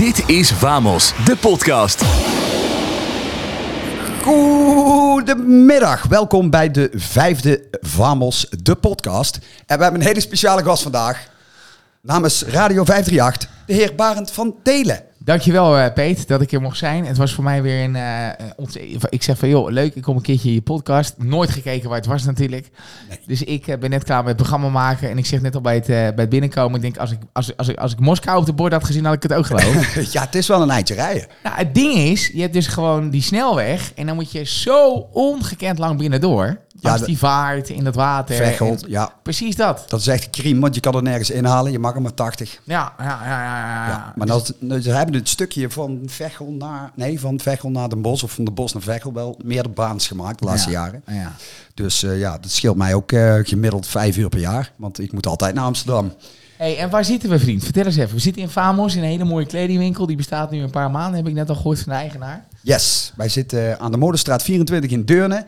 Dit is Vamos, de podcast. Goedemiddag, welkom bij de vijfde Vamos, de podcast. En we hebben een hele speciale gast vandaag. Namens Radio 538, de heer Barend van Telen. Dankjewel uh, Peet dat ik er mocht zijn. Het was voor mij weer een... Uh, ont- ik zeg van joh, leuk, ik kom een keertje in je podcast. Nooit gekeken waar het was natuurlijk. Nee. Dus ik uh, ben net klaar met het programma maken. En ik zeg net al bij het, bij het binnenkomen. Ik denk, als ik, als, als, ik, als ik Moskou op de bord had gezien, had ik het ook geloofd. ja, het is wel een eindje rijden. nou, het ding is, je hebt dus gewoon die snelweg. En dan moet je zo ongekend lang binnendoor. Ja, die vaart in dat water. Veghelt, ja. Precies dat. Dat is echt crime, want je kan er nergens inhalen. Je mag er maar 80. Ja, ja, ja, ja. ja. Ja, maar dat, ze hebben het stukje van Veghel naar... Nee, van Veghel naar Den Bosch of van de Bos naar Veghel wel meerdere baans gemaakt de laatste Ja, jaren. Ja. Dus eh, ja, dat scheelt mij ook eh, gemiddeld vijf uur per jaar. Want ik moet altijd naar Amsterdam. Hey, en waar zitten we, vriend? Vertel eens even. We zitten in Famos, in een hele mooie kledingwinkel. Die bestaat nu een paar maanden, heb ik net al gehoord van de eigenaar. Yes, wij zitten aan de Modestraat 24 in Deurne.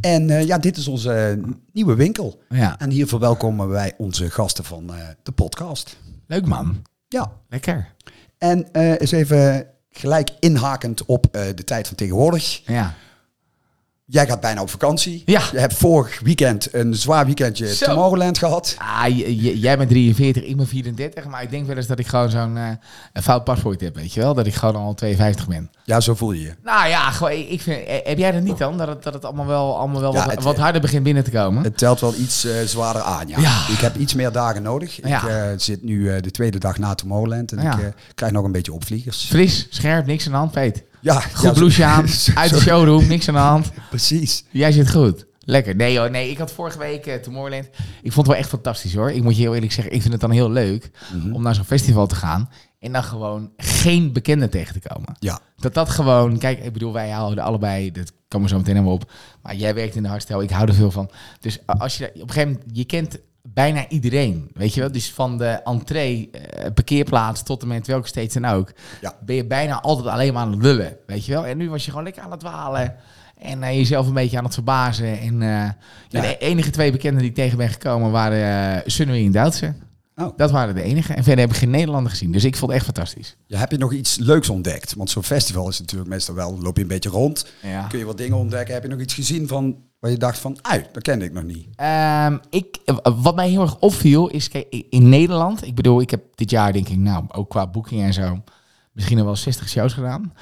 En eh, ja, dit is onze nieuwe winkel. Ja. En hier verwelkomen wij onze gasten van eh, de podcast. Leuk man. Ja, Lekker. en eh eens even gelijk inhakend op de tijd van tegenwoordig. Ja. Jij gaat bijna op vakantie. Ja. Je hebt vorig weekend een zwaar weekendje Zo. Tomorrowland gehad. Ah, jij bent 43, ik ben 34. Maar ik denk wel eens dat ik gewoon zo'n eh, een fout paspoort heb, weet je wel? Dat ik gewoon al 52 ben. Ja, zo voel je je. Nou ja, gewoon, ik vind, eh, heb jij dat niet dan? Dat het, dat het allemaal wel, allemaal wel Ja, wat, het- wat harder begint binnen te komen? Het telt wel iets eh, zwaarder aan, ja. Ja. Ik heb iets meer dagen nodig. Ja. Ik eh, zit nu eh, de tweede dag na Tomorrowland. En ik eh, krijg nog een beetje opvliegers. Fris, scherp, niks aan de hand, Peet. Ja, Goed ja, blouseje aan, uit de showroom, niks aan de hand. Precies. Jij zit goed. Lekker. Nee hoor, nee. Ik had vorige week uh, Tomorrowland. Ik vond het wel echt fantastisch hoor. Ik moet je heel eerlijk zeggen, ik vind het dan heel leuk Mhm. om naar zo'n festival te gaan. En dan gewoon geen bekenden tegen te komen. Ja. Dat dat gewoon, kijk, ik bedoel, wij houden allebei, dat komen we zo meteen helemaal op. Maar jij werkt in de hardstyle, ik hou er veel van. Dus als je op een gegeven moment, je kent bijna iedereen, weet je wel. Dus van de entree, eh, parkeerplaats tot en met welke steeds dan ook, Ja. ben je bijna altijd alleen maar aan het lullen, weet je wel. En nu was je gewoon lekker aan het dwalen en eh, jezelf een beetje aan het verbazen. En eh, ja, de enige twee bekenden die ik tegen ben gekomen waren uh, en Duitse. Oh. Dat waren de enige. En verder heb ik geen Nederlander gezien. Dus ik vond het echt fantastisch. Ja, heb je nog iets leuks ontdekt? Want zo'n festival is natuurlijk meestal wel, loop je een beetje rond. Ja. Kun je wat dingen ontdekken? Heb je nog iets gezien van waar je dacht van, ui, dat kende ik nog niet. Ehm, ik, wat mij heel erg opviel is, kijk, in Nederland, ik bedoel, ik heb dit jaar denk ik, nou, ook qua boeking en zo, misschien nog wel 60 shows gedaan,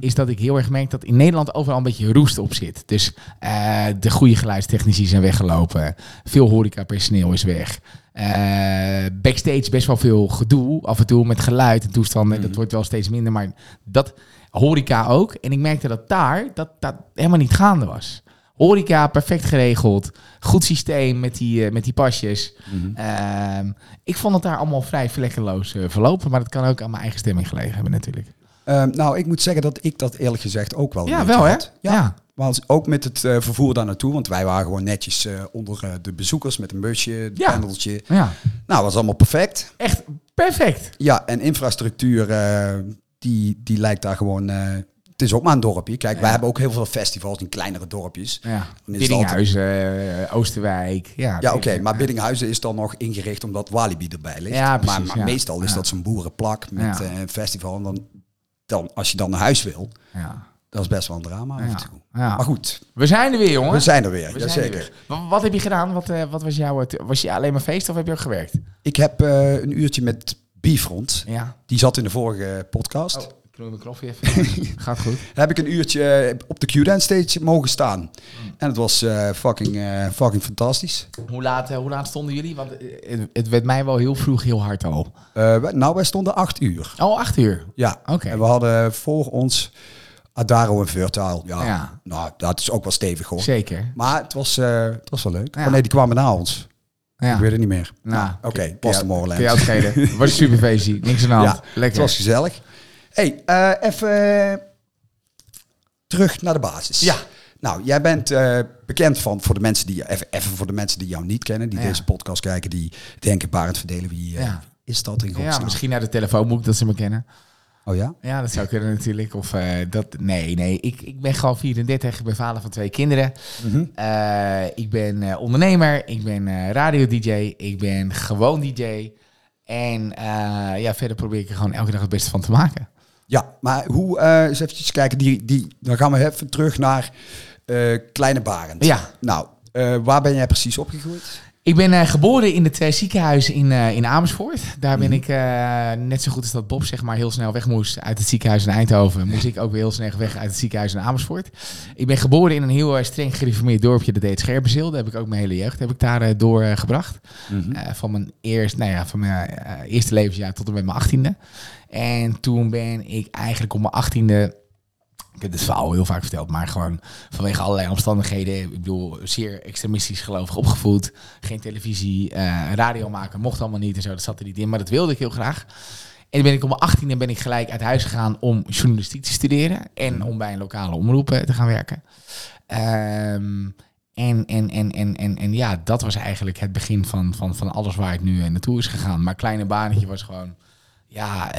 is dat ik heel erg merk dat in Nederland overal een beetje roest op zit. Dus eh, de goede geluidstechnici zijn weggelopen, veel horecapersoneel is weg. Eh, backstage best wel veel gedoe, af en toe met geluid en toestanden, dat wordt wel steeds minder, maar dat horeca ook. En ik merkte dat daar, dat dat helemaal niet gaande was. Horeca, perfect geregeld. Goed systeem met die, uh, met die pasjes. Uh, ik vond het daar allemaal vrij vlekkeloos uh, verlopen. Maar dat kan ook aan mijn eigen stemming gelegen hebben natuurlijk. Uh, nou, ik moet zeggen dat ik dat eerlijk gezegd ook wel Ja, wel hè? Had. Ja. ja. Maar ook met het uh, vervoer daar naartoe. Want wij waren gewoon netjes uh, onder de bezoekers met een busje, ja. pendeltje. Ja. Nou, was allemaal perfect. Echt perfect. Ja, en infrastructuur, die, die lijkt daar gewoon het is ook maar een dorpje. Kijk, ja. wij hebben ook heel veel festivals in kleinere dorpjes. Ja. Biddinghuizen, uh, Oosterwijk. Ja, ja oké. Okay. Maar Biddinghuizen is dan nog ingericht omdat Walibi erbij ligt. Ja, precies, maar, maar ja. meestal is ja. dat zo'n boerenplak met uh, een festival. En dan, dan, als je dan naar huis wil, dat is best wel een drama. Maar goed. We zijn er weer, jongen. We zijn er weer, we jazeker. Wat, wat heb je gedaan? Wat, uh, wat was jouw... Was je alleen maar feest of heb je ook gewerkt? Ik heb een uurtje met Bifront. Ja. Die zat in de vorige podcast. Oh. Ik knoei mijn knopje even. Gaat goed. heb ik een uurtje op de Q-Dance stage mogen staan. Mm. En het was uh, fucking, uh, fucking fantastisch. Hoe laat, uh, hoe laat stonden jullie? Want het, het, werd mij wel heel vroeg heel hard al. nou, wij stonden acht uur. Oh, acht uur? Ja. Oké. Okay. En we hadden voor ons Adaro en Vertaal. Ja, ja. Nou, dat is ook wel stevig hoor. Zeker. Maar het was, het was wel leuk. Ja. Oh nee, die kwamen na ons. Ja. Ik weet het niet meer. Nou, nou oké, okay, was de. Kun je uitschelen. was een super feestje. Niks aan de hand. Ja, Lekker. Het was gezellig. Hey, uh, even terug naar de basis. Ja. Nou, jij bent uh, bekend van, voor de mensen die, even, even voor de mensen die jou niet kennen, die ja. deze podcast kijken, die denken, Barend Verdelen, wie uh, ja. is dat in godsnaam? Ja, misschien naar de telefoonboek dat ze me kennen. Oh ja? Ja, dat zou kunnen natuurlijk. Of uh, dat, nee, nee. Ik, ik ben gewoon 34. Ik ben vader van twee kinderen. Mm -hmm. uh, ik ben ondernemer. Ik ben radio-dj. Ik ben gewoon DJ. En ja, verder probeer ik er gewoon elke dag het beste van te maken. Ja, maar hoe, eh eens eventjes kijken, die, die, dan gaan we even terug naar eh, Kleine Barend. Ja. Nou, eh, waar ben jij precies opgegroeid? Ik ben eh, geboren in het uh, ziekenhuis in, eh, in Amersfoort. Daar ben ik, eh, net zo goed als dat Bob zeg maar, heel snel weg moest uit het ziekenhuis in Eindhoven, moest ik ook weer heel snel weg uit het ziekenhuis in Amersfoort. Ik ben geboren in een heel streng gereformeerd dorpje, dat heet Scherpenzeel. Daar heb ik ook mijn hele jeugd heb ik daar doorgebracht. Eh, van mijn, eerst, nou ja, van mijn eerste levensjaar tot en met mijn achttiende. En toen ben ik eigenlijk op mijn achttiende... Ik heb dit verhaal heel vaak verteld, maar gewoon vanwege allerlei omstandigheden. Ik bedoel, zeer extremistisch gelovig opgevoed. Geen televisie, eh, radio maken mocht allemaal niet en zo. Dat zat er niet in, maar dat wilde ik heel graag. En toen ben ik op mijn achttiende ben ik gelijk uit huis gegaan om journalistiek te studeren. En om bij een lokale omroep eh, te gaan werken. Ehm, en, en, en, en, en, en ja, dat was eigenlijk het begin van, van, van alles waar ik nu eh, naartoe is gegaan. Maar kleine banetje was gewoon ja,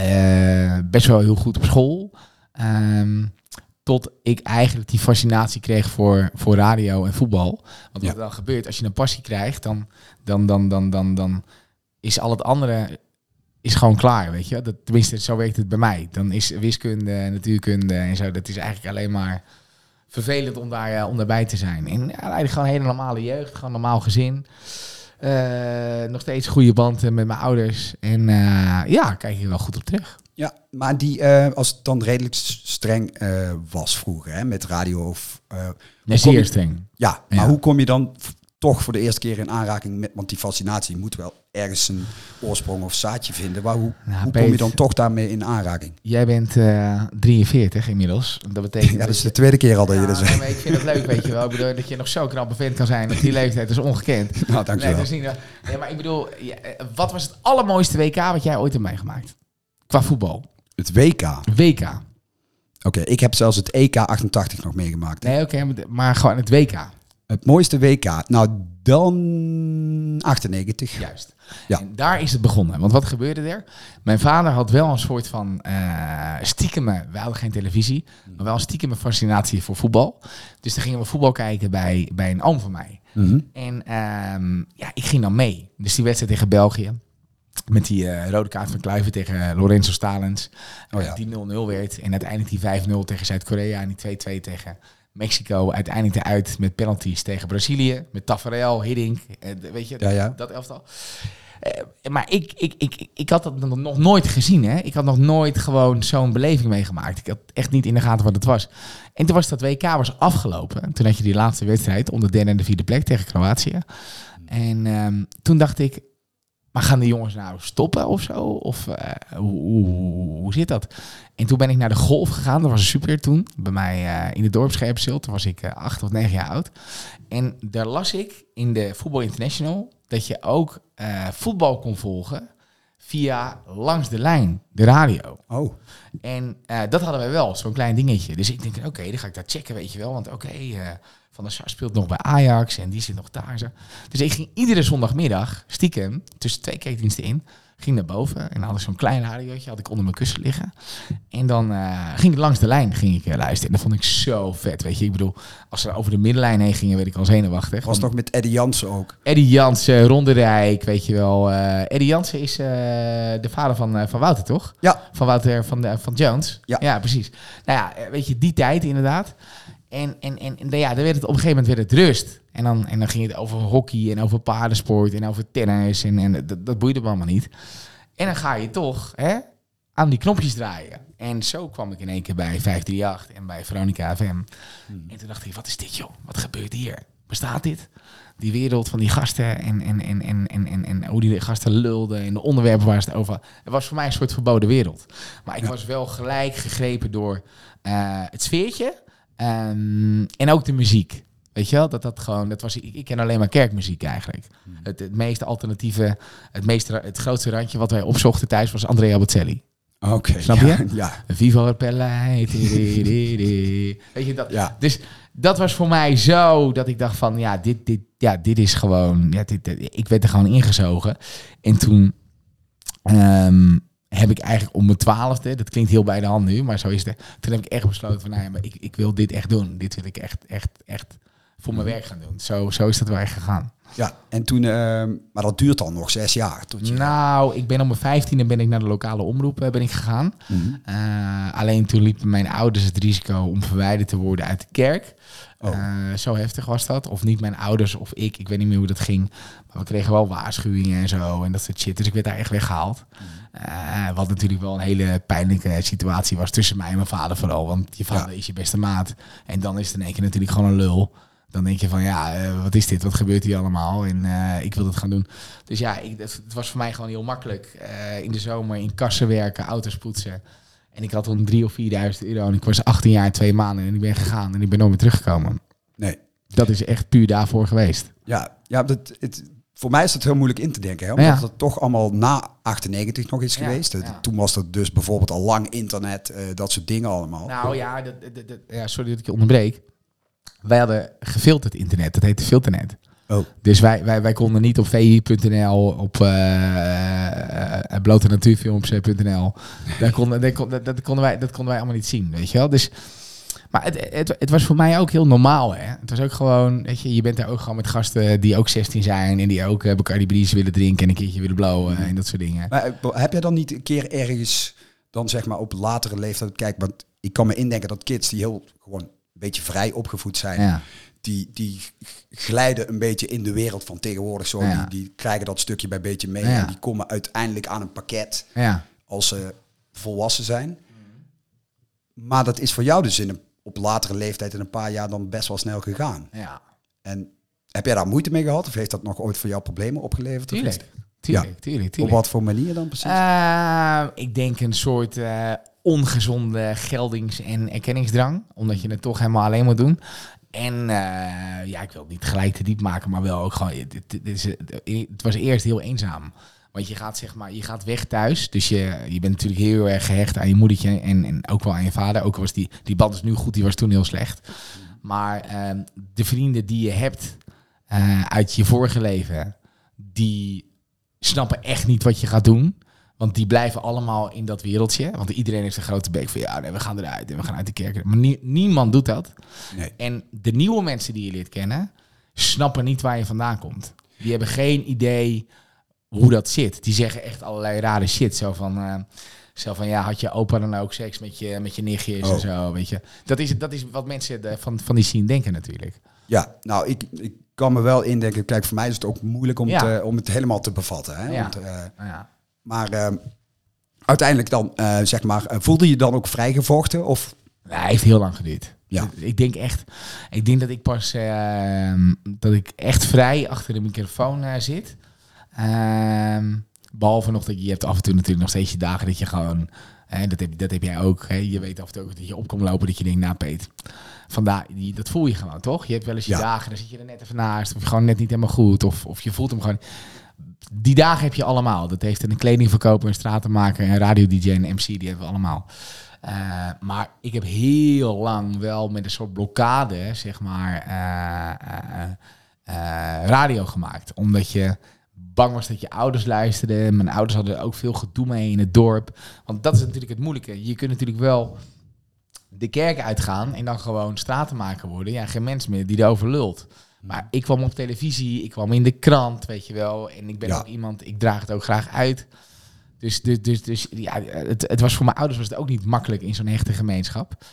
best wel heel goed op school. Ehm, tot ik eigenlijk die fascinatie kreeg voor, voor radio en voetbal. Want wat er dan gebeurt, als je een passie krijgt, dan, dan, dan, dan, dan, dan is al het andere is gewoon klaar, weet je. Dat, tenminste, zo werkt het bij mij. Dan is wiskunde, natuurkunde en zo, dat is eigenlijk alleen maar vervelend om, daar, eh, om daarbij te zijn. En ja, eigenlijk gewoon een hele normale jeugd, gewoon een normaal gezin. Eh, nog steeds goede banden met mijn ouders. En eh, ja, kijk je wel goed op terug. Ja, maar die, eh, als het dan redelijk streng eh, was vroeger, hè, met radio of... eh, Nee, kom zeer je- streng. ja, maar Ja. hoe kom je dan toch voor de eerste keer in aanraking met... Want die fascinatie moet wel ergens een oorsprong of zaadje vinden. Maar hoe, Nou, hoe kom je dan toch daarmee in aanraking? Jij bent eh 43 inmiddels. Dat betekent Ja, dat is de tweede keer al dat je dat nee, zegt. ik vind het leuk, weet je wel. Ik bedoel, dat je nog zo knap vent kan zijn op die leeftijd is ongekend. Nou, Nee, dankjewel. dat is niet, nee, maar ik bedoel, eh, wat was het allermooiste WK wat jij ooit hebt meegemaakt? Qua voetbal. Het WK. Oké, WK. ik heb zelfs het EK 88 nog meegemaakt. Nee, oké, maar, maar gewoon het WK. Het mooiste WK. Nou, dan 98. Juist. Ja. En daar is het begonnen. Want wat gebeurde er? Mijn vader had wel een soort van uh, stiekeme, we hadden geen televisie, maar wel een stiekeme fascinatie voor voetbal. Dus dan gingen we voetbal kijken bij, bij een oom van mij. Mhm. En ehm, ja, ik ging dan mee. Dus die wedstrijd tegen België. Met die eh, rode kaart van Kluivert tegen eh, Lorenzo Stalens. Oh ja. eh, die 0-0 werd. En uiteindelijk die 5-0 tegen Zuid-Korea. En die 2-2 tegen Mexico. Uiteindelijk eruit met penalties tegen Brazilië. Met Tafarel, Hiddink. eh, weet je, Ja, ja. dat elftal. Eh, maar ik, ik, ik, ik, had dat nog- nooit gezien. Hè? Ik had nog nooit gewoon zo'n beleving meegemaakt. Ik had echt niet in de gaten wat het was. En toen was dat WK was afgelopen. Toen had je die laatste wedstrijd om de derde en de vierde plek tegen Kroatië. En ehm, toen dacht ik, maar gaan de jongens nou stoppen of zo? Of eh, hoe, hoe, hoe, zit dat? En toen ben ik naar de golf gegaan. Dat was super toen. Bij mij eh, in het dorp Scherpenzeel. Toen was ik eh, acht of negen jaar oud. En daar las ik in de Voetbal International dat je ook voetbal kon volgen via langs de lijn, de radio. Oh, En eh, dat hadden wij wel, zo'n klein dingetje. Dus ik denk, oké, dan ga ik daar checken, weet je wel. Want oké, eh, Van der Sar speelt nog bij Ajax en die zit nog daar. Zo. Dus ik ging iedere zondagmiddag, stiekem, tussen twee kijkdiensten in, ging naar boven. En dan had ik zo'n klein radiootje, had ik onder mijn kussen liggen. En dan eh, ging ik langs de lijn ging ik, eh, luisteren. En dat vond ik zo vet, weet je. Ik bedoel, als ze over de middenlijn heen gingen, werd ik al zenuwachtig. was nog met Eddie Jansen ook. Eddie Jansen, Ronde Rijk, weet je wel. eh Eddie Jansen is de vader van, van Wouter, toch? Ja, Van Wouter van, de, van Jones. Ja. precies. Nou ja, weet je, die tijd inderdaad. En, en, en, en ja, dan werd het op een gegeven moment werd het rust. En dan, en dan ging het over hockey en over paardensport en over tennis. En, en dat, dat boeide me allemaal niet. En dan ga je toch hè, aan die knopjes draaien. En zo kwam ik in één keer bij 538 en bij Veronica FM. En toen dacht ik, wat is dit joh? Wat gebeurt hier? Bestaat dit? Die wereld van die gasten en, en, en, en, en, en, en hoe die gasten lulden en de onderwerpen waar ze het over hadden. Het was voor mij een soort verboden wereld. Maar ik was wel gelijk gegrepen door eh, het sfeertje ehm, en ook de muziek. Weet je wel, dat dat gewoon, dat was, ik, ik ken alleen maar kerkmuziek eigenlijk. Het, het meest alternatieve, het, meest, het grootste randje wat wij opzochten thuis was Andrea Bocelli. oké. Snap ja, je? Ja. Vivo het. Weet je dat? Ja. Dus dat was voor mij zo dat ik dacht van ja, dit, dit, ja, dit is gewoon. Ja, dit, dit- ik werd er gewoon ingezogen. En toen ehm, heb ik eigenlijk om mijn twaalfde, dat klinkt heel bij de hand nu, maar zo is het. Toen heb ik echt besloten van nou ja, maar ik, ik wil dit echt doen. Dit wil ik echt, echt, echt voor mijn werk gaan doen. Zo, zo is dat wel echt gegaan. Ja, en toen, ehm, maar dat duurt dan nog zes jaar. Tot je, Nou, ik ben op mijn vijftiende ben ik naar de lokale omroep eh, ben ik gegaan. Mhm. Eh, alleen toen liepen mijn ouders het risico om verwijderd te worden uit de kerk. Oh. Eh, zo heftig was dat. Of niet mijn ouders of ik. Ik weet niet meer hoe dat ging. Maar we kregen wel waarschuwingen en zo. En dat soort shit. Dus ik werd daar echt weggehaald. Eh, wat natuurlijk wel een hele pijnlijke situatie was tussen mij en mijn vader vooral. Want je vader Ja. is je beste maat. En dan is het in één keer natuurlijk gewoon een lul. Dan denk je van ja, eh, wat is dit? Wat gebeurt hier allemaal? En eh, ik wil dat gaan doen. Dus ja, ik, het, het was voor mij gewoon heel makkelijk. Eh, in de zomer in kassen werken, auto's poetsen. En ik had toen 3.000 of 4.000 euro. En ik was 18 jaar en twee maanden. En ik ben gegaan en ik ben nooit meer teruggekomen. Nee. Dat is echt puur daarvoor geweest. Ja, ja dat, het, voor mij is het heel moeilijk in te denken. Hè? Omdat Ja. het toch allemaal na 98 nog is Ja, geweest. Ja. Toen was er dus bijvoorbeeld al lang internet, dat soort dingen allemaal. Nou ja, dat, dat, dat- ja, sorry dat ik je onderbreek. Wij hadden gefilterd internet. Dat heette filternet. Oh. Dus wij, wij, wij konden niet op vi.nl, op eh uh, blote natuurfilms.nl. Daar konden, kon- dat, dat, konden wij, dat konden wij allemaal niet zien, weet je wel. Dus, maar het, het, het was voor mij ook heel normaal, hè. Het was ook gewoon, weet je, je bent daar ook gewoon met gasten die ook 16 zijn en die ook uh, Bacardi Breeze willen drinken en een keertje willen blowen en dat soort dingen. Maar eh, heb jij dan niet een keer ergens, dan zeg maar op latere leeftijd, kijk, want ik kan me indenken dat kids die heel gewoon beetje vrij opgevoed zijn, Ja. die, die glijden een beetje in de wereld van tegenwoordig zo. Ja. Die, die krijgen dat stukje bij beetje mee Ja. en die komen uiteindelijk aan een pakket Ja. als ze volwassen zijn. Maar dat is voor jou dus in een, op latere leeftijd in een paar jaar dan best wel snel gegaan. ja. En heb jij daar moeite mee gehad? Of heeft dat nog ooit voor jou problemen opgeleverd? Of is Tuurlijk. het- Tuurlijk, tuurlijk, Op wat voor manier dan precies? Eh, ik denk een soort eh, ongezonde geldings- en erkenningsdrang. Omdat je het toch helemaal alleen moet doen. En eh, ja, ik wil het niet gelijk te diep maken, maar wel ook gewoon. Het, het- het is, het was eerst heel eenzaam. Want je gaat zeg maar, je gaat weg thuis. Dus je, je bent natuurlijk heel erg gehecht aan je moedertje en, en ook wel aan je vader. Ook was die, die band is nu goed, die was toen heel slecht. Maar ehm, de vrienden die je hebt uit je vorige leven, die snappen echt niet wat je gaat doen. Want die blijven allemaal in dat wereldje. Want iedereen heeft een grote beek van ja, nee, we gaan eruit en we gaan uit de kerk. Maar nie- niemand doet dat. Nee. En de nieuwe mensen die je leert kennen, snappen niet waar je vandaan komt. Die hebben geen idee hoe dat zit. Die zeggen echt allerlei rare shit. Zo van, eh, zo van ja, had je opa dan ook seks met je, met je nichtjes en Oh. zo, weet je. Dat is, dat is wat mensen de- van, van die scene denken natuurlijk. Ja, nou, ik, ik kan me wel indenken. Kijk, voor mij is het ook moeilijk om, Ja. eh, om het helemaal te bevatten. Hè? Ja. Want, eh, Ja. maar eh, uiteindelijk dan, eh, zeg maar, voelde je dan ook vrijgevochten? Of heeft heel lang geduurd. Ja. Ik denk echt, ik denk dat ik pas, ehm, dat ik echt vrij achter de microfoon zit. Ehm, behalve nog dat je, hebt af en toe natuurlijk nog steeds je dagen dat je gewoon, dat, heb, dat heb jij ook. Hè, je weet af en toe ook dat je op komt lopen dat je denkt, nou Peet, vandaar, die, dat voel je gewoon toch? Je hebt wel eens je Ja. dagen, dan zit je er net even naast, of je gewoon net niet helemaal goed, of, of je voelt hem gewoon. Die dagen heb je allemaal. Dat heeft een kledingverkoper, een stratenmaker, een radio-dj en een MC, die hebben we allemaal. Uh, maar ik heb heel lang wel met een soort blokkade, zeg maar, uh, uh, radio gemaakt. Omdat je bang was dat je ouders luisterden. Mijn ouders hadden ook veel gedoe mee in het dorp. Want dat is natuurlijk het moeilijke. Je kunt natuurlijk wel de kerk uitgaan en dan gewoon stratenmaker worden. Ja, geen mens meer die erover lult. Maar ik kwam op televisie, ik kwam in de krant, weet je wel. En ik ben ja. ook iemand, ik draag het ook graag uit. Dus, dus, dus, dus ja, het, het was voor mijn ouders was het ook niet makkelijk in zo'n hechte gemeenschap.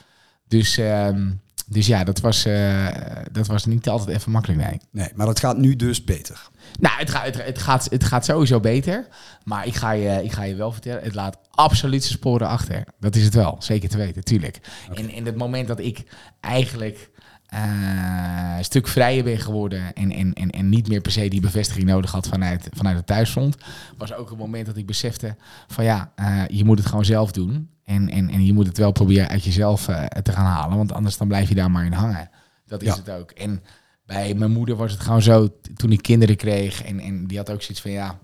Dus, um, dus ja, dat was, uh, dat was niet altijd even makkelijk, nee. Nee, maar dat gaat nu dus beter. Nou, het, gaat, het, het, gaat, het gaat sowieso beter. Maar ik ga, je, ik ga je wel vertellen, het laat absoluut zijn sporen achter. Dat is het wel, zeker te weten, tuurlijk. Okay. En in het moment dat ik eigenlijk uh, een stuk vrijer ben geworden en, en, en, en niet meer per se die bevestiging nodig had vanuit, vanuit het thuisfront, was ook een moment dat ik besefte van ja, uh, je moet het gewoon zelf doen. En, en, en je moet het wel proberen uit jezelf uh, te gaan halen, want anders dan blijf je daar maar in hangen. Dat is ja. het ook. En bij mijn moeder was het gewoon zo, toen ik kinderen kreeg en, en die had ook zoiets van ja,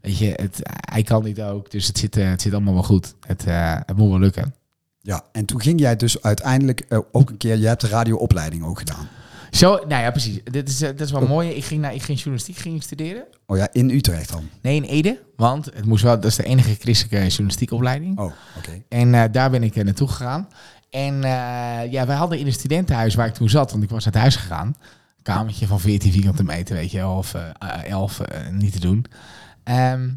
weet je, het, hij kan niet ook, dus het zit, het zit allemaal wel goed. Het, het moet wel lukken. Ja, en toen ging jij dus uiteindelijk ook een keer, je hebt de radioopleiding ook gedaan. Zo, nou ja, precies. Dit is, uh, dat is wel oh. mooi. Ik ging, naar, ik ging journalistiek ging studeren. Oh ja, in Utrecht dan? Nee, in Ede. Want het moest wel, dat is de enige christelijke journalistiekopleiding. Oh, oké. Okay. En uh, daar ben ik naartoe gegaan. En ja, wij hadden in een studentenhuis waar ik toen zat, want ik was uit huis gegaan. kamertje van 14 vierkante meter, weet je of eh, 11 eh, niet te doen. Ehm,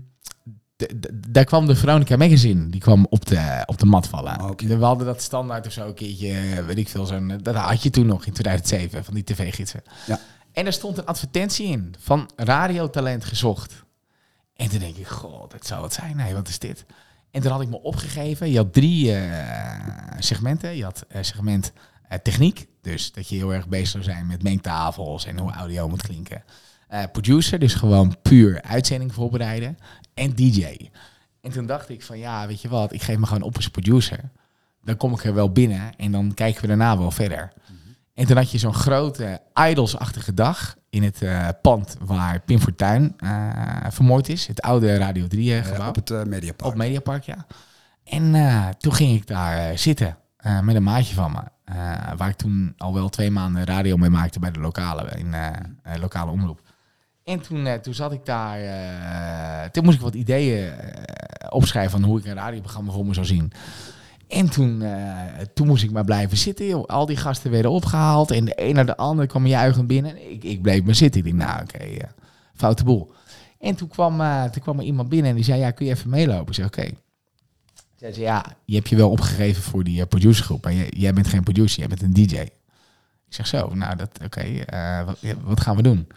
daar kwam de Veronica Magazine, die kwam op de, op de mat vallen. Oh. We hadden dat standaard of zo een keertje, weet ik veel, zo'n, dat had je toen nog in 2007, van die tv-gidsen. Ja. En daar stond een advertentie in, van radiotalent gezocht. En toen denk ik, god, dat zou het zijn. Nee, wat is dit? En toen had ik me opgegeven. Je had drie eh, segmenten. Je had eh, segment eh, techniek. Dus dat je heel erg bezig zou zijn met mengtafels en hoe audio moet klinken. Eh, producer, dus gewoon puur uitzending voorbereiden. En DJ. En toen dacht ik van ja, weet je wat, ik geef me gewoon op als producer. Dan kom ik er wel binnen en dan kijken we daarna wel verder. En toen had je zo'n grote Idols-achtige dag in het eh, pand waar Pim Fortuyn eh vermoord is. Het oude Radio 3 Eh, gebouw. op het Mediapark. Op Mediapark, ja. En toen ging ik daar zitten met een maatje van me. waar ik toen al wel twee maanden radio mee maakte bij de lokale, in lokale omroep. En toen, eh, toen zat ik daar. eh, toen moest ik wat ideeën eh, opschrijven van hoe ik een radioprogramma voor me zou zien. En toen, toen moest ik maar blijven zitten. Al die gasten werden opgehaald. En de een naar de ander kwam juichend binnen. En ik, ik bleef maar zitten. Ik dacht, nou oké, eh, foute boel. En toen kwam, eh, toen kwam er iemand binnen en die zei, ja, kun je even meelopen? Ik zei, oké. Zei ze, ja, je hebt je wel opgegeven voor die producergroep. Maar jij, bent geen producer, jij bent een DJ. Ik zeg zo, nou, dat oké, wat gaan we doen?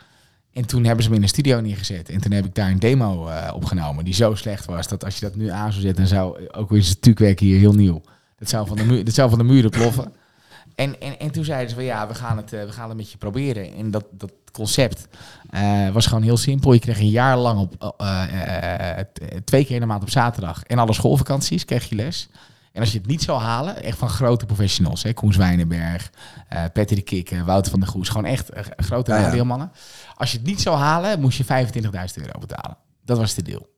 En toen hebben ze me in een studio neergezet. En toen heb ik daar een demo eh, opgenomen die zo slecht was... dat als je dat nu aan zou zetten, dan zou ook weer het stukwerk hier heel nieuw. Dat zou van de, dat zou van de muren ploffen. En, en, en toen zeiden ze van ja, we gaan het, eh, we gaan het met je proberen. En dat, dat concept eh, was gewoon heel simpel. Je kreeg een jaar lang op, twee keer in de maand op zaterdag en alle schoolvakanties kreeg je les. En als je het niet zou halen, echt van grote professionals, hè, Koen Zwijnenberg, Patrick Kikken, Wouter van der Goes, gewoon echt eh, grote Ja, ja. radiomannen. Als je het niet zou halen, moest je 25.000 euro betalen. Dat was de deal.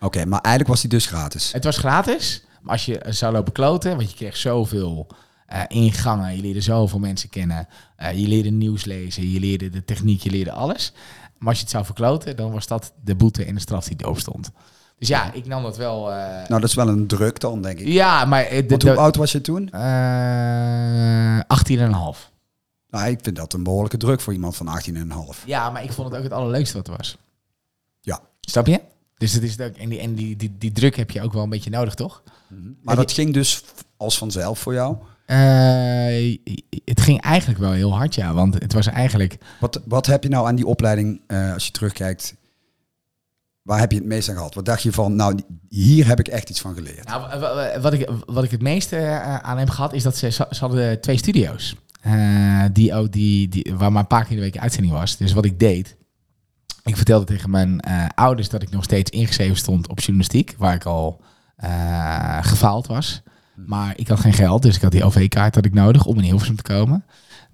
Oké, maar eigenlijk was die dus gratis. Het was gratis, maar als je zou lopen kloten, want je kreeg zoveel eh, ingangen, je leerde zoveel mensen kennen, je leerde nieuws lezen, je leerde de techniek, je leerde alles. Maar als je het zou verkloten, dan was dat de boete en de straf die erop stond. Dus ja, ik nam dat wel. eh, Nou, dat is wel een druk dan, denk ik. ja, maar eh, de, Want de, hoe oud was je toen? eh 18,5. Nou, ik vind dat een behoorlijke druk voor iemand van 18,5. Ja, maar ik vond het ook het allerleukste wat er was. Ja. Snap je? Dus het is ook, en, die, en die, die, die druk heb je ook wel een beetje nodig, toch? Maar dat ging dus als vanzelf voor jou. Het ging eigenlijk wel heel hard, ja. Want het was eigenlijk... Wat, wat heb je nou aan die opleiding, als je terugkijkt, waar heb je het meest aan gehad? Wat dacht je van, nou, hier heb ik echt iets van geleerd? Nou, wa- wa- wat, ik, wat ik het meeste eh, aan heb gehad, is dat ze, ze hadden twee studio's. Eh, die, ook die, die, waar maar een paar keer in de week uitzending was. Dus wat ik deed, ik vertelde tegen mijn eh, ouders dat ik nog steeds ingeschreven stond op journalistiek, waar ik al gefaald was. Maar ik had geen geld, dus ik had die OV-kaart had ik nodig om in Hilversum te komen.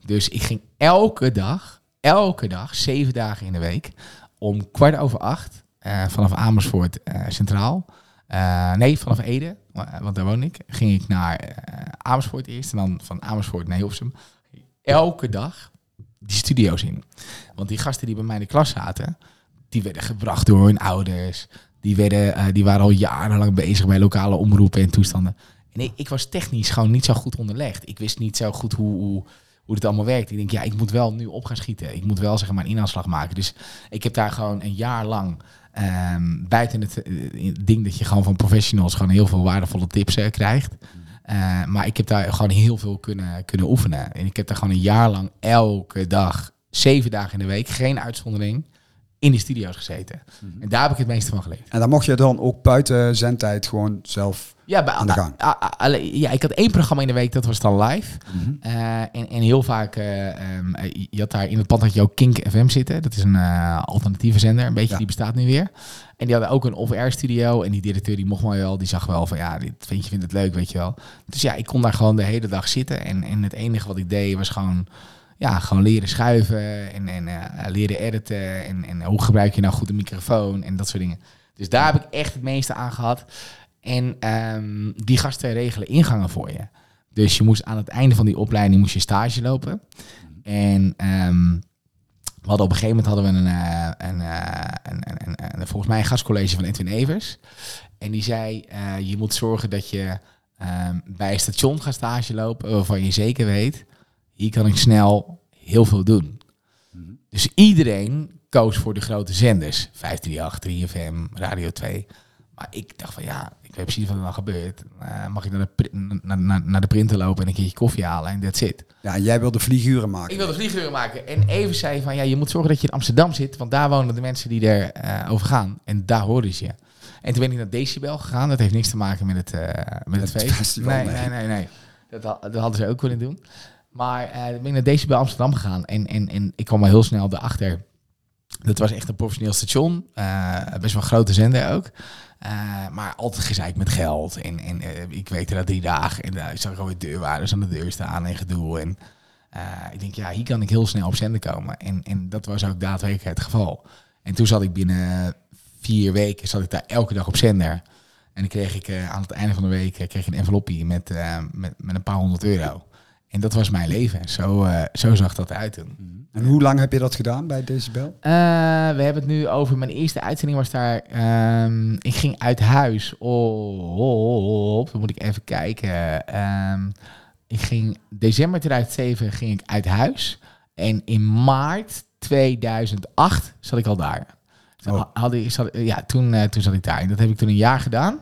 Dus ik ging elke dag, elke dag, zeven dagen in de week, om kwart over acht, vanaf Amersfoort eh, Centraal. Eh, nee, vanaf Ede, wa- want daar woon ik, ging ik naar eh, Amersfoort eerst en dan van Amersfoort naar Hilversum. Elke dag die studio's in. Want die gasten die bij mij in de klas zaten, die werden gebracht door hun ouders. Die, werden, eh, die waren al jarenlang bezig bij lokale omroepen en toestanden. En ik, was technisch gewoon niet zo goed onderlegd. Ik wist niet zo goed hoe, hoe, hoe het allemaal werkt. Ik denk, ja, ik moet wel nu op gaan schieten. Ik moet wel zeg maar een inhaalslag maken. Dus ik heb daar gewoon een jaar lang ehm, buiten het eh, ding dat je gewoon van professionals gewoon heel veel waardevolle tips eh, krijgt. Eh, maar ik heb daar gewoon heel veel kunnen, kunnen oefenen. En ik heb daar gewoon een jaar lang elke dag, zeven dagen in de week, geen uitzondering, in de studio's gezeten. En daar heb ik het meeste van geleerd. En dan mocht je dan ook buiten zendtijd gewoon zelf... Ja, bij, Aan de gang. a- a- alle- ja, ik had één programma in de week, dat was dan live. Eh, en, en heel vaak, eh, je had daar in het pand had je ook Kink FM zitten. Dat is een eh, alternatieve zender, een beetje, Ja. die bestaat nu weer. En die hadden ook een off-air studio. En die directeur die mocht mij wel, die zag wel van ja, dit vind je vindt het leuk, weet je wel. Dus ja, ik kon daar gewoon de hele dag zitten. En, en het enige wat ik deed was gewoon, ja, gewoon leren schuiven en, en eh, leren editen. En, en hoe gebruik je nou goed een microfoon en dat soort dingen. Dus daar heb ik echt het meeste aan gehad. En ehm, die gasten regelen ingangen voor je. Dus je moest aan het einde van die opleiding moest je stage lopen. En ehm, we hadden op een gegeven moment hadden we een, eh, een, eh, volgens mij een gastcollege van Edwin Evers. En die zei, eh, je moet zorgen dat je ehm, bij een station gaat stage lopen waarvan je zeker weet, hier kan ik snel heel veel doen. Dus iedereen koos voor de grote zenders. 538, 3FM, Radio 2. Maar ik dacht van ja, ik weet precies wat er dan gebeurt. Eh, mag ik naar de, naar, naar, naar de printer lopen en een keertje koffie halen en that's it. Ja, jij wilde vlieguren maken. Ik wilde vlieguren maken. En even zei van ja, je moet zorgen dat je in Amsterdam zit, want daar wonen de mensen die er eh, over gaan. En daar horen ze je. En toen ben ik naar Decibel gegaan. Dat heeft niks te maken met het, eh, met het, Het feest. festival, nee, nee. nee, nee, nee. Dat, dat hadden ze ook kunnen doen. Maar toen ben ik naar Decibel Amsterdam gegaan. En, en, en ik kwam al heel snel erachter. Dat was echt een professioneel station. eh, best wel een grote zender ook. Eh, maar altijd gezeik met geld. En, en ik weet dat drie dagen. En daar zag ik alweer deurwaarders aan de deur staan en gedoe. En ik denk, ja, hier kan ik heel snel op zender komen. En, en dat was ook daadwerkelijk het geval. En toen zat ik binnen vier weken, zat ik daar elke dag op zender. En dan kreeg ik aan het einde van de week kreeg ik een envelopje met, met, met een paar honderd euro. En dat was mijn leven. Zo, eh, zo zag dat eruit toen. En hoe lang heb je dat gedaan bij Decibel? Eh, we hebben het nu over mijn eerste uitzending was daar. ehm, ik ging uit huis op. Dan moet ik even kijken. Ehm, ik ging december 2007 ging ik uit huis en in maart 2008 zat ik al daar. Oh. had ik, zat, ja, toen, eh, toen zat ik daar. En dat heb ik toen een jaar gedaan.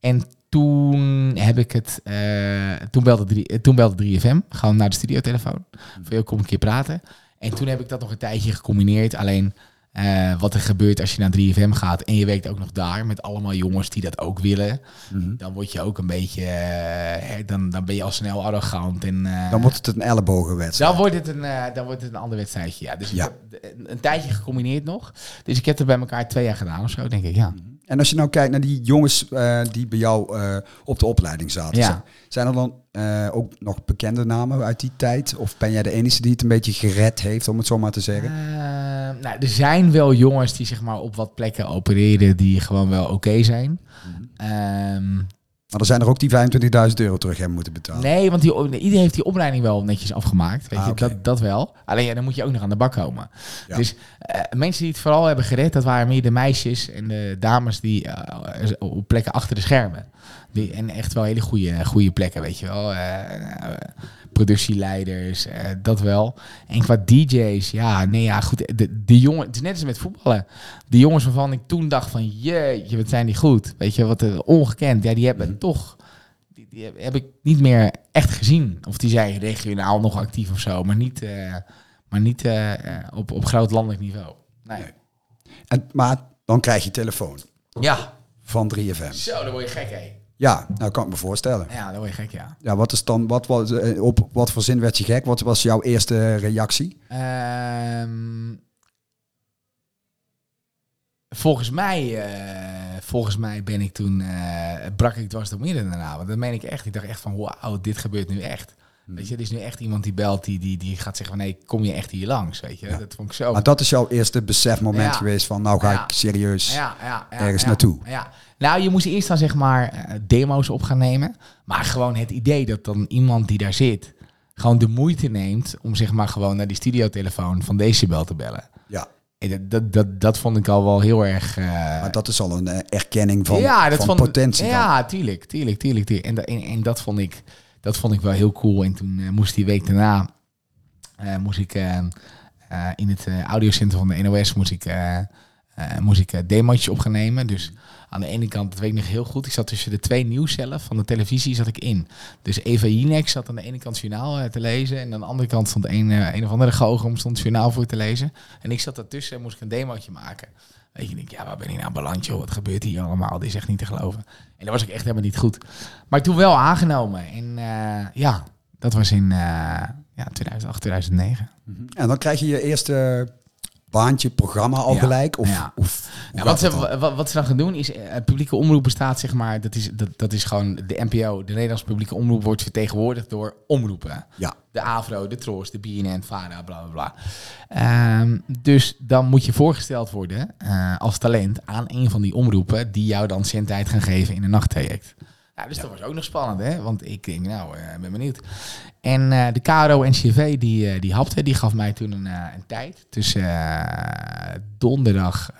En toen heb ik het. eh, toen, belde drie, eh, toen belde 3FM. Gewoon naar de studiotelefoon. Van kom een keer praten. En toen heb ik dat nog een tijdje gecombineerd. Alleen eh, wat er gebeurt als je naar 3FM gaat en je werkt ook nog daar met allemaal jongens die dat ook willen. Dan word je ook een beetje. hè, dan, dan ben je al snel arrogant. En, Dan wordt het een ellebogenwedstrijd. dan wordt het een, dan wordt het een ander wedstrijdje. Ja. Dus ik Ja. heb een, een tijdje gecombineerd nog. Dus ik heb er bij elkaar twee jaar gedaan of zo, denk ik. Ja. En als je nou kijkt naar die jongens eh, die bij jou eh, op de opleiding zaten. Ja. zijn- er dan eh, ook nog bekende namen uit die tijd? Of ben jij de enige die het een beetje gered heeft, om het zo maar te zeggen? Nou, er zijn wel jongens die zeg maar op wat plekken opereren die gewoon wel oké zijn. Ehm, Maar er zijn er ook die 25.000 euro terug hebben moeten betalen. nee, want die, iedereen heeft die opleiding wel netjes afgemaakt. Weet Ah, je, dat, dat wel. Alleen ja, dan moet je ook nog aan de bak komen. Ja. Dus eh, mensen die het vooral hebben gered, dat waren meer de meisjes en de dames die eh, op plekken achter de schermen. Die, en echt wel hele goede, goede plekken, weet je wel. Eh, productieleiders, eh, dat wel. En qua DJ's, ja, nee, ja, goed. De, de jongen, het is net als met voetballen. Die jongens waarvan ik toen dacht van, jeetje, wat zijn die goed. Weet je, wat ongekend. Ja, die hebben toch, die, die heb- ik niet meer echt gezien. Of die zijn regionaal nog actief of zo, maar niet, eh, maar niet eh, op, op groot landelijk niveau. Nee. En, maar dan krijg je telefoon Ja, van 3FM. zo, dan word je gek, hè. Ja, nou kan ik me voorstellen. Ja, dan word je gek, ja. Ja, wat is dan, wat was, eh, op wat voor zin werd je gek? Wat was jouw eerste reactie? Ehm, volgens mij, eh, volgens mij ben ik toen, eh, brak ik dwars door midden daarna. Want dat meen ik echt. Ik dacht echt van, wauw, dit gebeurt nu echt. Weet je, er is nu echt iemand die belt, die, die, die gaat zeggen van, nee, kom je echt hier langs, weet je. Dat vond ik zo. Maar dat is jouw eerste besefmoment Ja. geweest van, nou ga Ja. ik serieus. ergens naartoe. Ja. Nou, je moest eerst dan zeg maar eh, demo's op gaan nemen. Maar gewoon het idee dat dan iemand die daar zit, gewoon de moeite neemt om zeg maar gewoon naar die studiotelefoon van Decibel te bellen. Ja, En Dat, dat, dat, dat vond ik al wel heel erg. eh, maar dat is al een eh, erkenning van, ja, dat van vond, potentie. Ja, tuurlijk, tuurlijk, tuurlijk. tuurlijk. En, en dat, vond ik, dat vond ik wel heel cool. En toen eh, moest die week daarna eh, moest ik eh, in het audiocentrum van de NOS moest ik, eh, moest ik demootjes op gaan nemen. Dus aan de ene kant, dat weet ik nog heel goed, ik zat tussen de twee nieuwscellen van de televisie zat ik in. Dus Eva Jinek zat aan de ene kant het journaal eh, te lezen en aan de andere kant stond een, een of andere goochem stond het journaal voor te lezen. En ik zat daartussen en moest ik een demootje maken. Weet je, ik denk, ja, waar ben ik nou beland, joh? Wat gebeurt hier allemaal? Dit is echt niet te geloven. En dat was ik echt helemaal niet goed. Maar toen wel aangenomen. En eh, ja, dat was in eh, ja, 2008, 2009. En dan krijg je je eerste baantje, programma al Ja, gelijk? Of, ja. of Ja, wat, ze, dan? wat, wat ze dan gaan doen is, eh, publieke omroep bestaat zeg maar, dat is, dat, dat is gewoon de NPO, de Nederlandse publieke omroep wordt vertegenwoordigd door omroepen. Ja, De AVRO, de Tros, de BNN, VARA, bla bla bla. Ehm, dus dan moet je voorgesteld worden eh, als talent aan een van die omroepen die jou dan zendtijd gaan geven in een nachttraject. Nou, dus dat was ook nog spannend, hè? Want ik denk, nou, eh, ik ben benieuwd. En eh, de KRO-NCV, die, eh, die hapte, die gaf mij toen een, een tijd tussen donderdag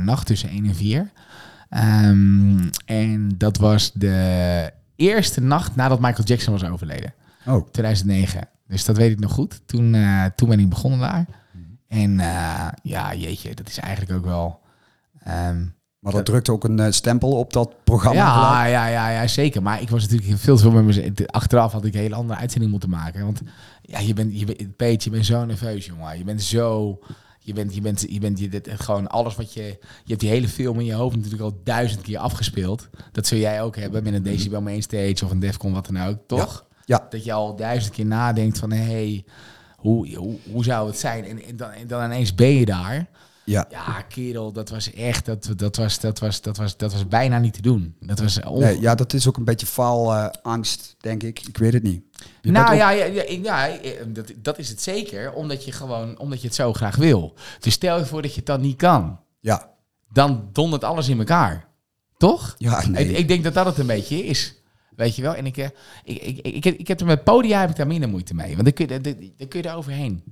nacht tussen 1 en 4. Ehm, en dat was de eerste nacht nadat Michael Jackson was overleden. oh, 2009. Dus dat weet ik nog goed. Toen, toen ben ik begonnen daar. En eh, ja, jeetje, dat is eigenlijk ook wel... ehm, Maar dat drukt ook een eh, stempel op dat programma. ja, ja, ja, ja, zeker. Maar ik was natuurlijk veel te veel met mezelf. Achteraf had ik een hele andere uitzending moeten maken. Want ja, je bent, je bent, Peet, je bent zo nerveus, jongen. Je bent zo... Je bent, je bent, je bent je, dit, gewoon alles wat je... Je hebt die hele film in je hoofd natuurlijk al duizend keer afgespeeld. Dat zul jij ook hebben met een Decibel Mainstage of een Defcon, wat dan ook, toch? Ja, Dat je al duizend keer nadenkt van, hé, hey, hoe, hoe, hoe zou het zijn? En, en, dan, en dan ineens ben je daar. Ja. Ja, kerel, dat was echt, dat, dat, was, dat, was, dat, was, dat was bijna niet te doen. Dat was onge- Nee, ja, dat is ook een beetje faalangst, denk ik. Ik weet het niet. Je nou ja, ja, ja, ja eh, dat, dat is het zeker, omdat je gewoon, omdat je het zo graag wil. Dus stel je voor dat je het dan niet kan, Ja, dan dondert alles in elkaar. Toch? ja nee. Ik, ik denk dat dat het een beetje is. Weet je wel? En ik, eh, ik, ik, ik, ik, heb er met podia heb ik daar minder moeite mee. Want dan kun je, dan kun je er overheen.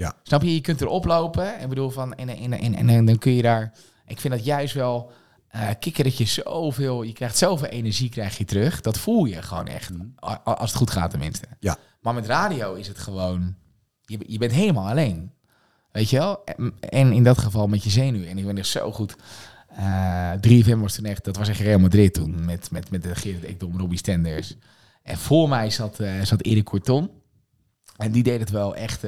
Ja. Snap je? Je kunt erop lopen. En bedoel van. En, en, en, en, en dan kun je daar. Ik vind dat juist wel. eh kikker dat je zoveel. Je krijgt zoveel energie krijg je terug. Dat voel je gewoon echt. A- Als het goed gaat tenminste. Ja. Maar met radio is het gewoon. Je, je bent helemaal alleen. Weet je wel? En, en in dat geval met je zenuw. En ik ben er zo goed. Eh 3FM was toen echt, dat was echt Real Madrid toen. Met, met, met de Gerrit Ekdom, Robbie Stenders. En voor mij zat, eh zat Erik Corton. En die deed het wel echt,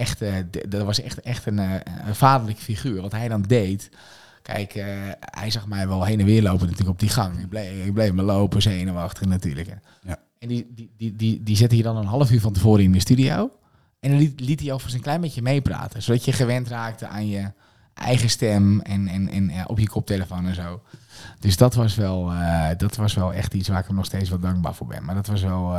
echt eh, dat was echt, echt een, eh, een vaderlijke figuur. Wat hij dan deed. Kijk, eh, hij zag mij wel heen en weer lopen natuurlijk op die gang. Ik bleef, ik bleef me lopen, zenuwachtig natuurlijk. Ja. En die, die, die, die, die zette je dan een half uur van tevoren in de studio. En dan liet, liet hij over zijn klein beetje meepraten. Zodat je gewend raakte aan je eigen stem en, en, en op je koptelefoon en zo. Dus dat was, wel, dat was wel echt iets waar ik hem nog steeds wel dankbaar voor ben. Maar dat was wel,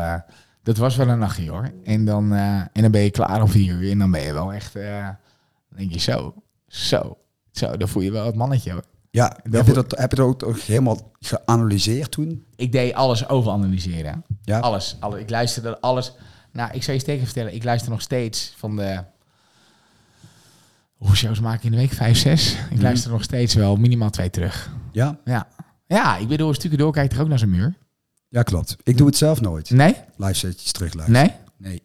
dat was wel een nachtje hoor. En dan, eh, en dan ben je klaar om vier uur. En dan ben je wel echt, eh, denk je zo, zo, zo. Dan voel je wel het mannetje hoor. ja, heb je, dat, heb je dat ook ook helemaal geanalyseerd toen? Ik deed alles overanalyseren. Ja. Alles, alles. Ik luisterde alles. Nou, ik zou je steken vertellen. Ik luister nog steeds van de... Hoeveel shows maak ik in de week? Vijf, zes? Ik Mhm. luister nog steeds wel minimaal twee terug. Ja, Ja. Ja, ik bedoel, een stukje door kijkt er ook naar zijn muur. Ja klopt. Ik doe het zelf nooit. Nee? Live setjes terugluisteren. Nee? Nee.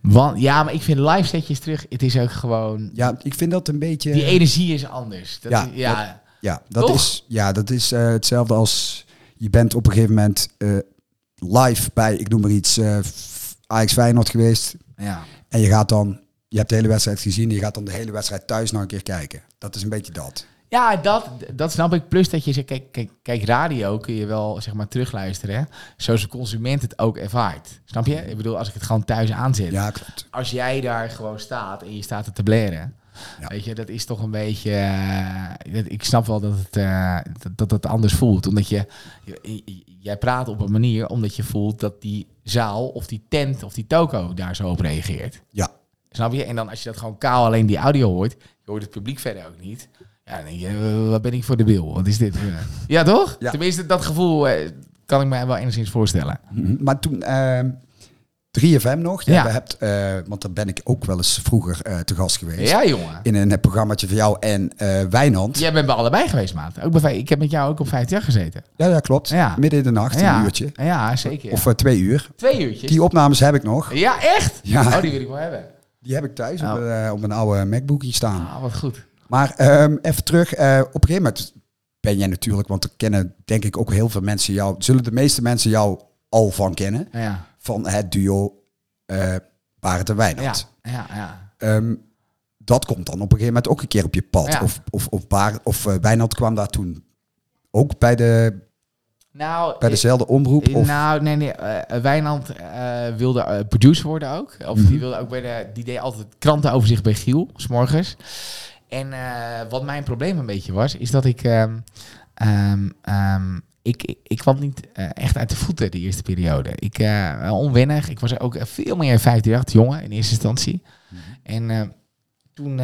Want, ja, maar ik vind live setjes terug. Het is ook gewoon... Ja, ik vind dat een beetje... Die energie is anders. Dat Ja, is- ja. Ja, dat Toch? is, ja, dat is eh, hetzelfde als je bent op een gegeven moment eh, live bij, ik noem maar iets, eh Ajax Feyenoord geweest. ja. En je gaat dan, je hebt de hele wedstrijd gezien, je gaat dan de hele wedstrijd thuis nog een keer kijken. Dat is een beetje dat. Ja, dat, dat snap ik. Plus dat je zegt, kijk, kijk, kijk, radio kun je wel zeg maar terugluisteren. Hè? Zoals de consument het ook ervaart. Snap je? Ik bedoel, als ik het gewoon thuis aanzet. Ja, klopt. Als jij daar gewoon staat en je staat te blaren. Ja. Weet je, dat is toch een beetje. eh, ik snap wel dat het, eh, dat, dat het anders voelt. Omdat je, je- je- Jij praat op een manier omdat je voelt dat die zaal of die tent of die toko daar zo op reageert. Ja, Snap je? En dan als je dat gewoon kaal alleen die audio hoort, je hoort het publiek verder ook niet. Ja, dan denk je, eh, wat ben ik voor de bil? Wat is dit? Ja, toch? Ja. Tenminste, dat gevoel eh, kan ik mij wel enigszins voorstellen. Mhm. maar toen ehm 3FM nog, ja, hebt, eh, want daar ben ik ook wel eens vroeger te gast geweest. Ja, jongen. In een programmaatje van jou en eh Wijnand. Jij bent bij allebei geweest, maat. Ook bij, ik heb met jou ook op 50 jaar gezeten. Ja, ja, klopt. Ja. Midden in de nacht, ja. een uurtje. Ja, zeker. Of twee uur. Twee uurtjes. Die opnames heb ik nog. Ja, echt? Ja. Oh, die wil ik wel hebben. Die heb ik thuis Oh. op, op een oude MacBookje staan. Ah, wat goed. Maar ehm, even terug. eh, op een gegeven moment ben jij natuurlijk, want er kennen denk ik ook heel veel mensen jou. Zullen de meeste mensen jou al van kennen? Ja, Van het duo eh Barend en Wijnand. ja. ja. Ehm, dat komt dan op een gegeven moment ook een keer op je pad. Ja. Of, of, of, Barend, of eh, Wijnand kwam daar toen ook bij, de, Nou, bij dezelfde omroep. Of, Nou, nee, nee. Wijnand wilde producer worden ook. Of Mhm. die wilde ook bij de. Die deed altijd krantenoverzicht bij Giel, s morgens. En eh, wat mijn probleem een beetje was, is dat ik. ehm, ehm, ehm, ik, ik, ik kwam niet eh, echt uit de voeten de eerste periode. Ik eh onwennig. Ik was ook veel meer 538 jongen in eerste instantie. Mhm. En toen,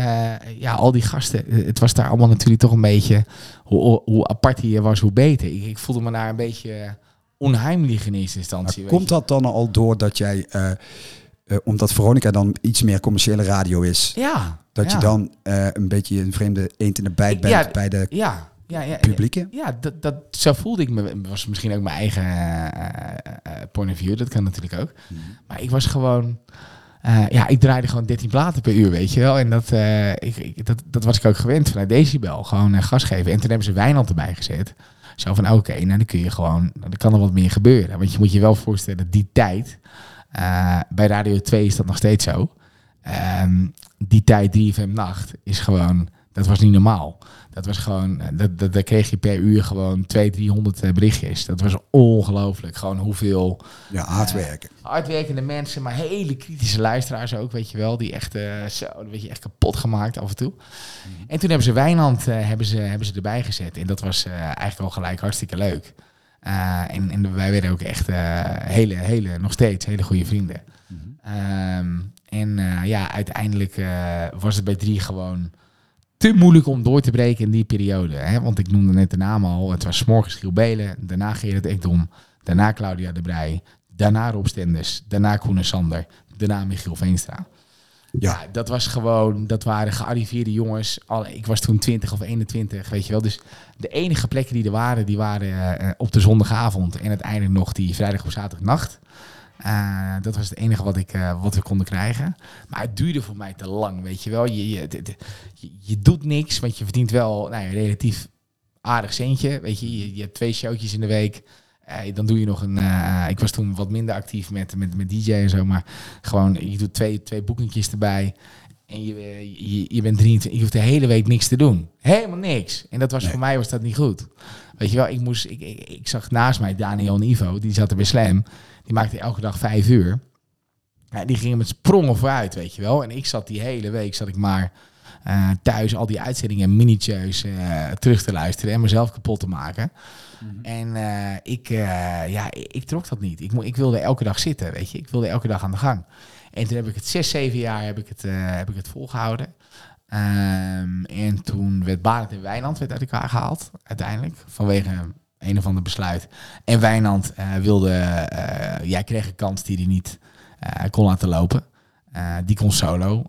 ja, al die gasten, het was daar allemaal natuurlijk toch een beetje, hoe, hoe, apart je was, hoe beter. Ik, ik voelde me daar een beetje onheimlich in eerste instantie. maar komt dat dan al door dat jij, eh, omdat Veronica dan iets meer commerciële radio is, Ja. dat ja. je dan eh, een beetje een vreemde eend in de bijt bent Ja, bij de Ja, ja, ja. publieke? Ja, dat, dat, zo voelde ik me. was misschien ook mijn eigen eh, point of view, dat kan natuurlijk ook. Mhm. Maar ik was gewoon... Ja, ik draaide gewoon 13 platen per uur, weet je wel. En dat, ik, ik- dat, dat was ik ook gewend vanuit Decibel. Gewoon gas geven. En toen hebben ze Wijnand erbij gezet. Zo van, oké, nou dan kun je gewoon... Dan kan er wat meer gebeuren. Want je moet je wel voorstellen, die tijd... eh, bij Radio 2 is dat nog steeds zo. Ehm, die tijd 3FM Nacht is gewoon... Dat was niet normaal. Dat was gewoon... eh, Dat, dat, daar kreeg je per uur gewoon 200, 300 eh, berichtjes. Dat was ongelooflijk. Gewoon hoeveel Ja, hard werken. hardwerkende mensen, maar hele kritische luisteraars ook, weet je wel. Die echt, eh, zo, weet je, echt kapot gemaakt af en toe. En toen hebben ze Wijnand hebben ze, hebben ze erbij gezet. En dat was eigenlijk al gelijk hartstikke leuk. Eh, en, en wij werden ook echt eh, hele, hele, nog steeds hele goede vrienden. Ehm, en eh, ja, uiteindelijk was het bij drie gewoon te moeilijk om door te breken in die periode. Hè? Want ik noemde net de naam al. Het was morgens Giel Belen, daarna Gerard Ekdom, daarna Claudia de Brij, daarna Rob Stenders, daarna Koen en Sander, daarna Michiel Veenstra. Ja. Ja, dat was gewoon, dat waren gearriveerde jongens. Al, ik was toen 20 of 21, weet je wel. Dus de enige plekken die er waren, die waren eh, op de zondagavond en uiteindelijk nog die vrijdag of zaterdagnacht. Eh, dat was het enige wat, ik, eh, wat we konden krijgen. Maar het duurde voor mij te lang, weet je wel. Je, je, je, doet niks, want je verdient wel nou, een relatief aardig centje. Weet je, je, je hebt twee showtjes in de week. Dan doe je nog een. eh, ik was toen wat minder actief met, met, met DJ en zo, maar gewoon je doet twee, twee boekingjes erbij. En je, je, je bent 23, je hoeft de hele week niks te doen. Helemaal niks. En dat was Nee. voor mij was dat niet goed. Weet je wel, ik, moest, ik, ik, ik zag naast mij Daniel en Ivo, die zat er bij Slam. Die maakte elke dag vijf uur. Ja, die gingen met sprongen vooruit, weet je wel. En ik zat die hele week, zat ik maar eh, thuis al die uitzendingen miniatjes eh terug te luisteren en mezelf kapot te maken. En eh, ik, eh, ja, ik, trok dat niet. Ik, ik wilde elke dag zitten, weet je. Ik wilde elke dag aan de gang. En toen heb ik het zes, zeven jaar heb ik het, eh, heb ik het volgehouden. Ehm, en toen werd Barend en Wijnand werd uit elkaar gehaald, uiteindelijk. Vanwege een of ander besluit. En Wijnand wilde, jij kreeg een kans die hij niet kon laten lopen. Die kon solo,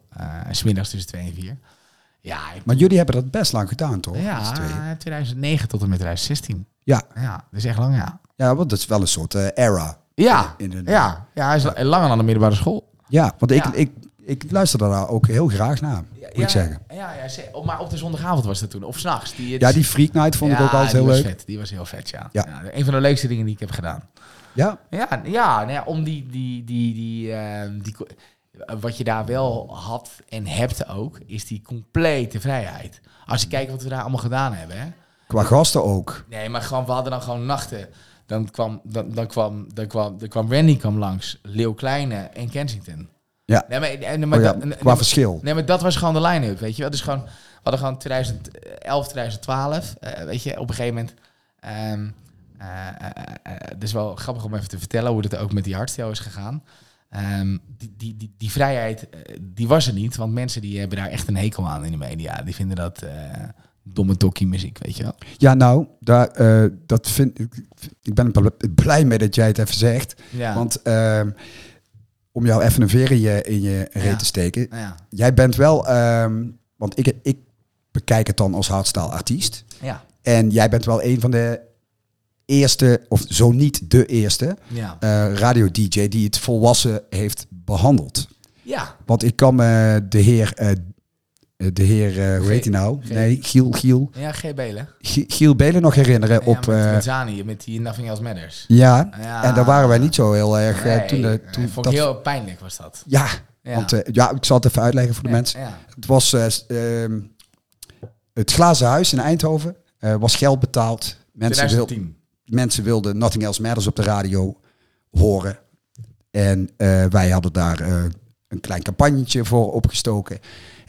smiddags tussen twee en vier. Ja, ik, Maar jullie hebben dat best lang gedaan, toch? Ja 2009 tot en met 2016. Ja. Ja, dat is echt lang, ja. ja, want dat is wel een soort eh, era. Ja, In ja, ja hij is la- langer dan de middelbare school. Ja, want ik, Ja. ik, ik luister daar ook heel graag naar, moet ja, ik zeggen. Ja, ja, oh, maar op de zondagavond was dat toen. Of s'nachts. Die, Ja, die Freak Night vond ik ook altijd heel leuk. Vet. Die was heel vet, ja. Ja. Een van de leukste dingen die ik heb gedaan. Ja, Ja, ja, nou ja om die, die, die, die, ehm, die, wat je daar wel had en hebt ook, is die complete vrijheid. Als je kijkt wat we daar allemaal gedaan hebben, hè. qua gasten ook. Nee, maar gewoon, we hadden dan gewoon nachten. Dan kwam, dan, dan kwam, dan kwam, dan kwam Randy kwam langs, Leeuw Kleine en Kensington. Ja. Nee, maar, en- maar Oh ja, dat, nee, qua maar- verschil. Nee, maar dat was gewoon de line-up, weet je wel. Dus gewoon, we hadden gewoon 2011, 2012, eh, weet je, op een gegeven moment... eh, eh, eh, het is wel grappig om even te vertellen hoe het ook met die hardstel is gegaan. Ehm, die, die, die, die vrijheid, eh, die was er niet, want mensen die hebben daar echt een hekel aan in de media. Die vinden dat eh, domme tokkie muziek, weet je wel. Ja, nou, daar, eh, dat vind ik. Ik ben bl- blij mee dat jij het even zegt. Ja, Want ehm, om jou even een veer in je, in je reet Ja. te steken. ja, Jij bent wel, ehm, want ik, ik bekijk het dan als hardstyle artiest. ja, En jij bent wel een van de eerste, of zo niet de eerste, ja. eh, radio-dj die het volwassen heeft behandeld. ja. Want ik kan me de heer, eh, de heer, eh, hoe heet hij nou? G- Nee, Giel, Giel, Ja, G. Belen. G- Giel Belen nog herinneren Ja, op... met, met Zani, met die Nothing Else Matters. ja, Ja. en daar waren wij niet zo heel erg... Nee, toen, de, toen vond dat, ik heel pijnlijk was dat. Ja, want ja, ik zal het even uitleggen voor de mensen. Ja. Het was eh, ehm, het Glazen Huis in Eindhoven. was geld betaald. Mensen, wil, 2010. Mensen wilden Nothing Else Matters op de radio horen. En eh, wij hadden daar eh, een klein campagnetje voor opgestoken.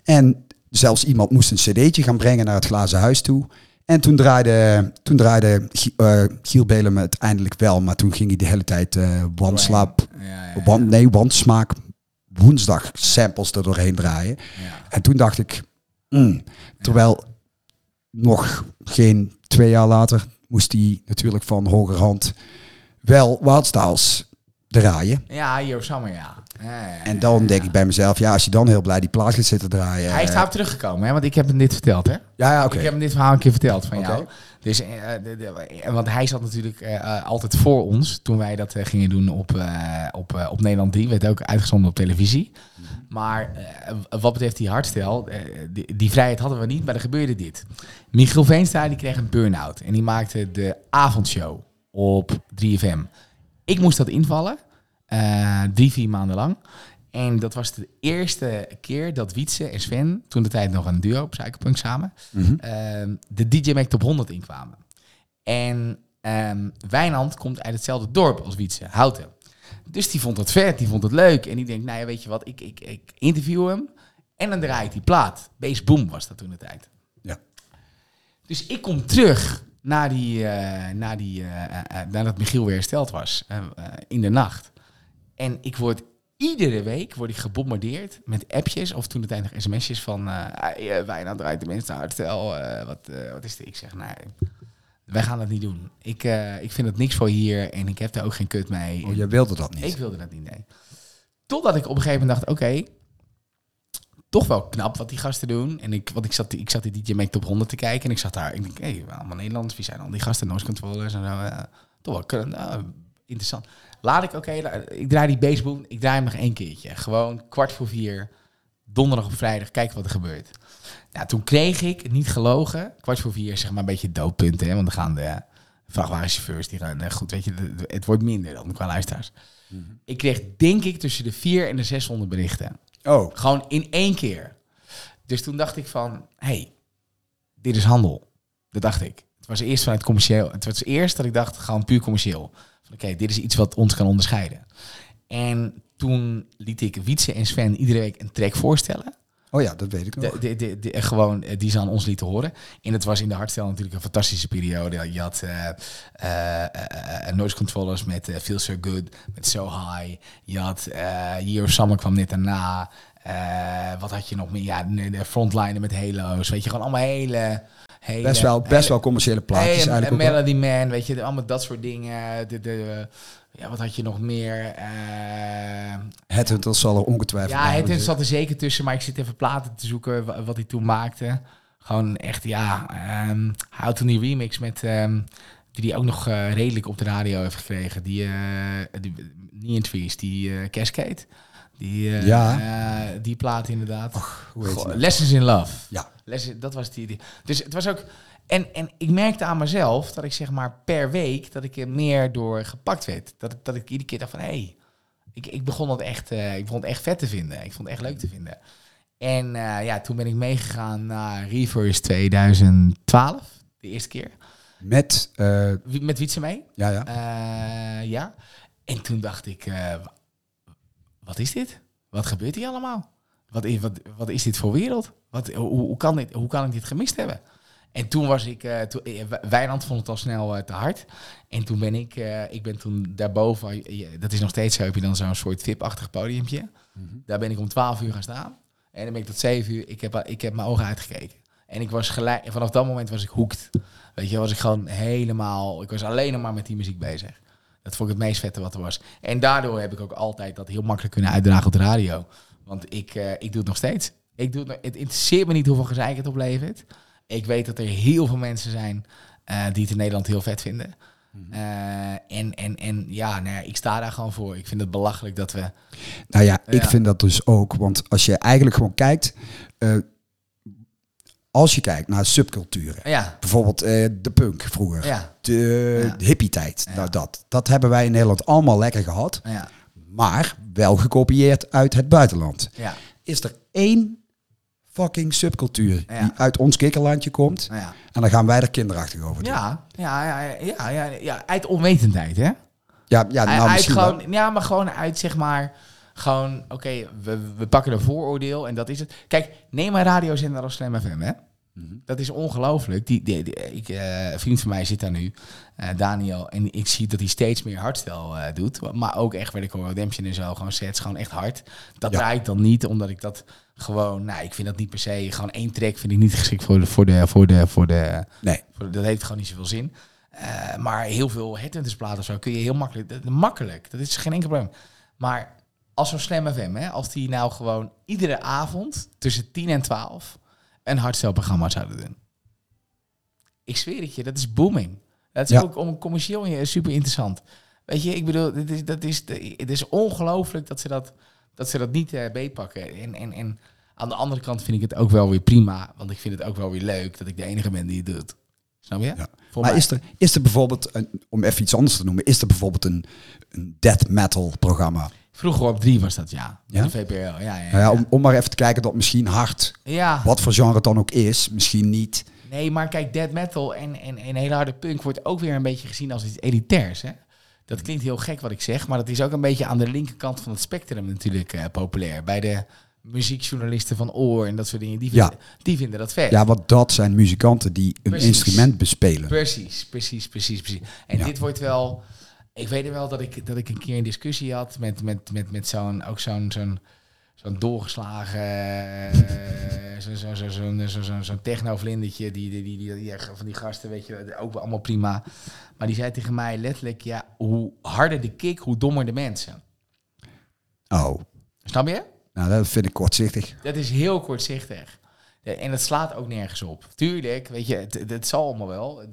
En zelfs iemand moest een cd'tje gaan brengen naar het Glazen Huis toe. En toen draaide, toen draaide eh, Giel Belem het eindelijk wel. Maar toen ging hij de hele tijd Ja, ja, ja. One, nee, One Smaak woensdag samples er doorheen draaien. Ja. En toen dacht ik, mm, terwijl nog geen twee jaar later moest hij natuurlijk van hogerhand wel Wildstyles draaien. Ja, Summer, ja. Ja, ja, ja. En dan denk ik bij mezelf, ja, als je dan heel blij die plaats gaat zitten draaien. Hij is eh, daarop teruggekomen, hè? want ik heb hem dit verteld, hè? Ja, ja, oké. Ik heb hem dit verhaal een keer verteld van jou. Dus, eh, want hij zat natuurlijk eh, eh, altijd voor ons toen wij dat gingen doen op, op, op Nederland 3. Werd ook uitgezonden op televisie. Maar wat betreft die hardstijl, eh, die, vrijheid hadden we niet, maar er gebeurde dit. Michiel Veenstra die kreeg een burn-out en die maakte de avondshow op 3FM. Ik moest dat invallen, drie, vier maanden lang. En dat was de eerste keer dat Wietse en Sven, toen de tijd nog een duo, Psychopunk samen, ehm, de DJ Mac Top 100 inkwamen. En ehm Wijnand komt uit hetzelfde dorp als Wietse, Houten. Dus die vond het vet, die vond het leuk. En die denkt, nou ja, weet je wat, ik, ik, ik interview hem en dan draai ik die plaat. Base Boom was dat toen de tijd. Ja. Dus ik kom terug naar, die, naar die, eh, nadat Michiel weer hersteld was, in de nacht. En ik word iedere week word ik gebombardeerd met appjes of toen nog sms'jes van hey, uh, draait de mensen eh wat, wat is dit? Ik zeg, nee, wij gaan dat niet doen. Ik, ik vind het niks voor hier en ik heb daar ook geen kut mee. Oh, jij wilde dat niet. Ik wilde dat niet, nee. Totdat ik op een gegeven moment dacht, oké, toch wel knap wat die gasten doen. En ik, want ik zat, ik zat die DJ Make Top 100 te kijken en ik zat daar. Ik denk, hé, hey, allemaal Nederlands, wie zijn al die gasten, noise controllers en zo. toch wel interessant. Laat ik, oké, ik draai die baseboom, ik draai hem nog één keertje. Gewoon kwart voor vier, donderdag of vrijdag, kijken wat er gebeurt. Nou, toen kreeg ik, niet gelogen, kwart voor vier, zeg maar een beetje doodpunten. Hè, want dan gaan de vrachtwagenchauffeurs, die gaan, eh, goed, weet je, het wordt minder dan qua luisteraars. Ik kreeg, denk ik, tussen de vier en de 600 berichten. Oh, Gewoon in één keer. Dus toen dacht ik van, hey, dit is handel. Dat dacht ik. Het was eerst vanuit commercieel. Het was eerst dat ik dacht, gewoon puur commercieel. Van oké, dit is iets wat ons kan onderscheiden. En toen liet ik Wietse en Sven iedere week een track voorstellen. oh ja, dat weet ik nog. De, de, de, de- gewoon eh, die ze aan ons lieten horen. En het was in de hardstyle natuurlijk een fantastische periode. Je had eh, noise controllers met Feel So Good, met So High. Je had Year of Summer kwam net daarna. Wat had je nog meer? Ja, de, de frontliner met Halo's. Weet je, gewoon allemaal hele... hele Best wel, best hele- wel commerciële plaatjes Hey, en- eigenlijk en wel. Melody Man, weet je, allemaal dat soort dingen. De, de, ja, wat had je nog meer? Eh, Het Hunter zal er ongetwijfeld ja, zitten. zat er zeker tussen, maar ik zit even platen te zoeken wa- wat hij toen maakte. Gewoon echt, ja, um, How to die remix met, ehm, die hij ook nog eh, redelijk op de radio heeft gekregen. Die, eh die niet in Trees, die Cascade. Die, eh, Ja. eh, die plaat inderdaad. Goh, nou? Lessons in Love. Ja. Dat was die, die. Dus het was ook. En, en ik merkte aan mezelf dat ik zeg maar per week dat ik er meer door gepakt werd. Dat, dat ik iedere keer dacht van hé, hey, ik, ik begon het echt, eh, ik begon het echt vet te vinden. Ik vond het echt leuk te vinden. En ja, toen ben ik meegegaan naar Reverse 2012, de eerste keer. Met, Wie- Met Wietse mee. ja, ja. Ja. En toen dacht ik, wat is dit? Wat gebeurt hier allemaal? Wat is, wat, wat is dit voor wereld? Wat, hoe, hoe, kan dit, hoe kan ik dit gemist hebben? En toen was ik, eh, Wijnand vond het al snel eh, te hard. En toen ben ik, ik ben toen daarboven, dat is nog steeds zo, heb je dan zo'n soort VIP-achtig podiumpje. Daar ben ik om 12 uur gaan staan. En dan ben ik tot 7 uur, ik heb, ik heb mijn ogen uitgekeken. En ik was gelijk, vanaf dat moment was ik hoekt. Weet je, was ik gewoon helemaal, ik was alleen nog maar met die muziek bezig. Dat vond ik het meest vette wat er was. En daardoor heb ik ook altijd dat heel makkelijk kunnen uitdragen op de radio. Want ik, eh, ik doe het nog steeds. Ik doe het, nog- het interesseert me niet hoeveel gezeik het oplevert. Ik weet dat er heel veel mensen zijn eh, die het in Nederland heel vet vinden. Eh, en, en, en ja, nou ja, ik sta daar gewoon voor. Ik vind het belachelijk dat we... Nou ja, ik Ja. vind dat dus ook. Want als je eigenlijk gewoon kijkt... als je kijkt naar subculturen. Ja, Bijvoorbeeld eh, de punk vroeger. ja, De, Ja. de hippie-tijd. Nou, dat, dat hebben wij in Nederland allemaal lekker gehad. ja, Maar wel gekopieerd uit het buitenland. ja. Is er één fucking subcultuur die uit ons kikkerlandje komt... Ja. en dan gaan wij er kinderachtig over doen. Ja, ja, ja, ja, uit onwetendheid, hè? ja, ja nou, uit gewoon, ja, maar gewoon uit, zeg maar, gewoon, oké, we, we pakken een vooroordeel en dat is het. Kijk, neem een radiozender als Slam FM, hè? Mhm. Dat is ongelooflijk. Die, die, die- ik, eh, een vriend van mij zit daar nu, eh, Daniel, en ik zie dat hij steeds meer hardstyle eh, doet. Maar ook echt, weet ik hoor, Redemption en zo, gewoon sets, gewoon echt hard. Dat Ja. draai ik dan niet, omdat ik dat gewoon, nou, ik vind dat niet per se, gewoon één track vind ik niet geschikt voor de, voor de, voor de, voor de, Nee. voor- dat heeft gewoon niet zoveel zin. Maar heel veel headhuntersplaten of zo kun je heel makkelijk... makkelijk, dat is geen enkel probleem. Maar als zo'n Slam FM, hè, als die nou gewoon iedere avond tussen 10 en 12 een hardstyle-programma zouden doen. Ik zweer het je, dat is booming. Dat is Ja. ook om commercieel super interessant. Weet je, ik bedoel, dit is, dat is, het is ongelooflijk dat ze dat, dat, ze dat niet eh beetpakken. En, en, en aan de andere kant vind ik het ook wel weer prima, want ik vind het ook wel weer leuk dat ik de enige ben die het doet. Snap je? Ja. Maar mij. is er, is er bijvoorbeeld, een, om even iets anders te noemen, is er bijvoorbeeld een, een death metal programma? Vroeger op drie was dat, ja. Ja? De VPRO, ja. Ja, ja, Nou ja, om, om maar even te kijken dat misschien hard, ja. wat voor genre het dan ook is, misschien niet. Nee, maar kijk, death metal en, en, en hele harde punk wordt ook weer een beetje gezien als iets elitairs. Hè? Dat klinkt heel gek wat ik zeg, maar dat is ook een beetje aan de linkerkant van het spectrum natuurlijk eh, populair. Bij de muziekjournalisten van Oor en dat soort dingen, die Ja. vinden, die vinden dat vet. Ja, want dat zijn muzikanten die een Precies. instrument bespelen. Precies, precies, precies, precies. En Ja. dit wordt wel... Ik weet wel dat ik, dat ik een keer een discussie had met, met, met, met zo'n, ook zo'n, zo'n, zo'n doorgeslagen, eh, zo- zo- zo- zo'n zo, zo, zo'n techno-vlindertje, die, die, die, die, die- van die gasten, weet je, ook wel allemaal prima. Maar die zei tegen mij letterlijk, ja, hoe harder de kick, hoe dommer de mensen. Oh, Snap je? nou dat vind ik kortzichtig. Dat is heel kortzichtig. En het slaat ook nergens op. Tuurlijk, weet je, het, het zal allemaal wel.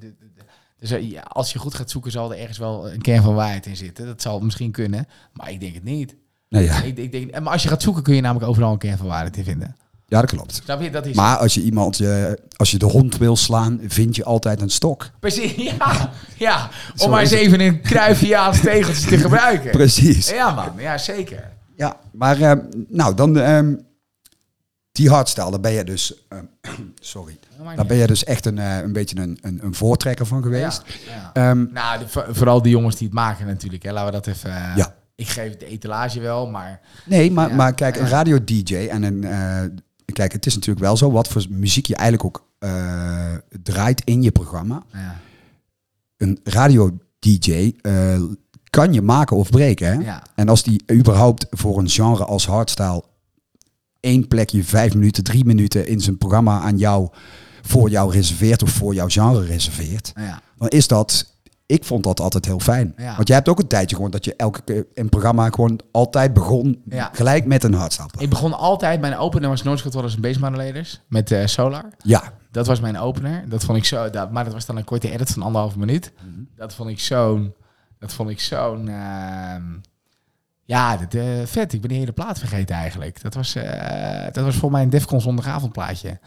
Dus eh, ja, als je goed gaat zoeken, zal er ergens wel een kern van waarheid in zitten. Dat zal misschien kunnen, maar ik denk het niet. Nee, ja. Ik, ik denk, en maar als je gaat zoeken, kun je namelijk overal een kern van waarheid in vinden. ja, dat klopt. Snap je? Dat is Maar als je iemand, eh, als je de hond wil slaan, vind je altijd een stok. precies. Ja, ja. Om maar eens even een kruifiaans tegeltje te gebruiken. Precies. Ja, man. Ja, zeker. Ja, maar eh, nou dan ehm, die hardstyle, daar ben je dus, ehm, daar ben je dus echt een, eh, een beetje een, een, een voortrekker van geweest. Ja. Ehm, Nou, de- vooral die jongens die het maken natuurlijk. Hè. Laten we dat even... eh, Ja. Ik geef de etalage wel, maar... nee, maar, maar kijk, een radio-dj en een, eh, kijk, het is natuurlijk wel zo, wat voor muziek je eigenlijk ook draait in je programma. Ja. Een radio-dj kan je maken of breken, hè? Ja. En als die überhaupt voor een genre als hardstyle één plekje, vijf minuten, drie minuten in zijn programma aan jou, voor jou reserveert of voor jouw genre reserveert, Ja. dan is dat, ik vond dat altijd heel fijn. Ja. Want jij hebt ook een tijdje gewoon dat je elke keer een programma gewoon altijd begon Ja. gelijk met een hardstyle. Ik begon altijd, mijn opener was Noordschot Wallace en Beestmodelleders met eh, Solar. Ja, Dat was mijn opener. Dat vond ik zo, dat, maar dat was dan een korte edit van anderhalve minuut. Dat vond ik zo'n, dat vond ik zo'n, ehm, ja, dat, eh, vet. Ik ben die hele plaat vergeten eigenlijk. Dat was, eh, dat was voor mij een Defcon zondagavondplaatje.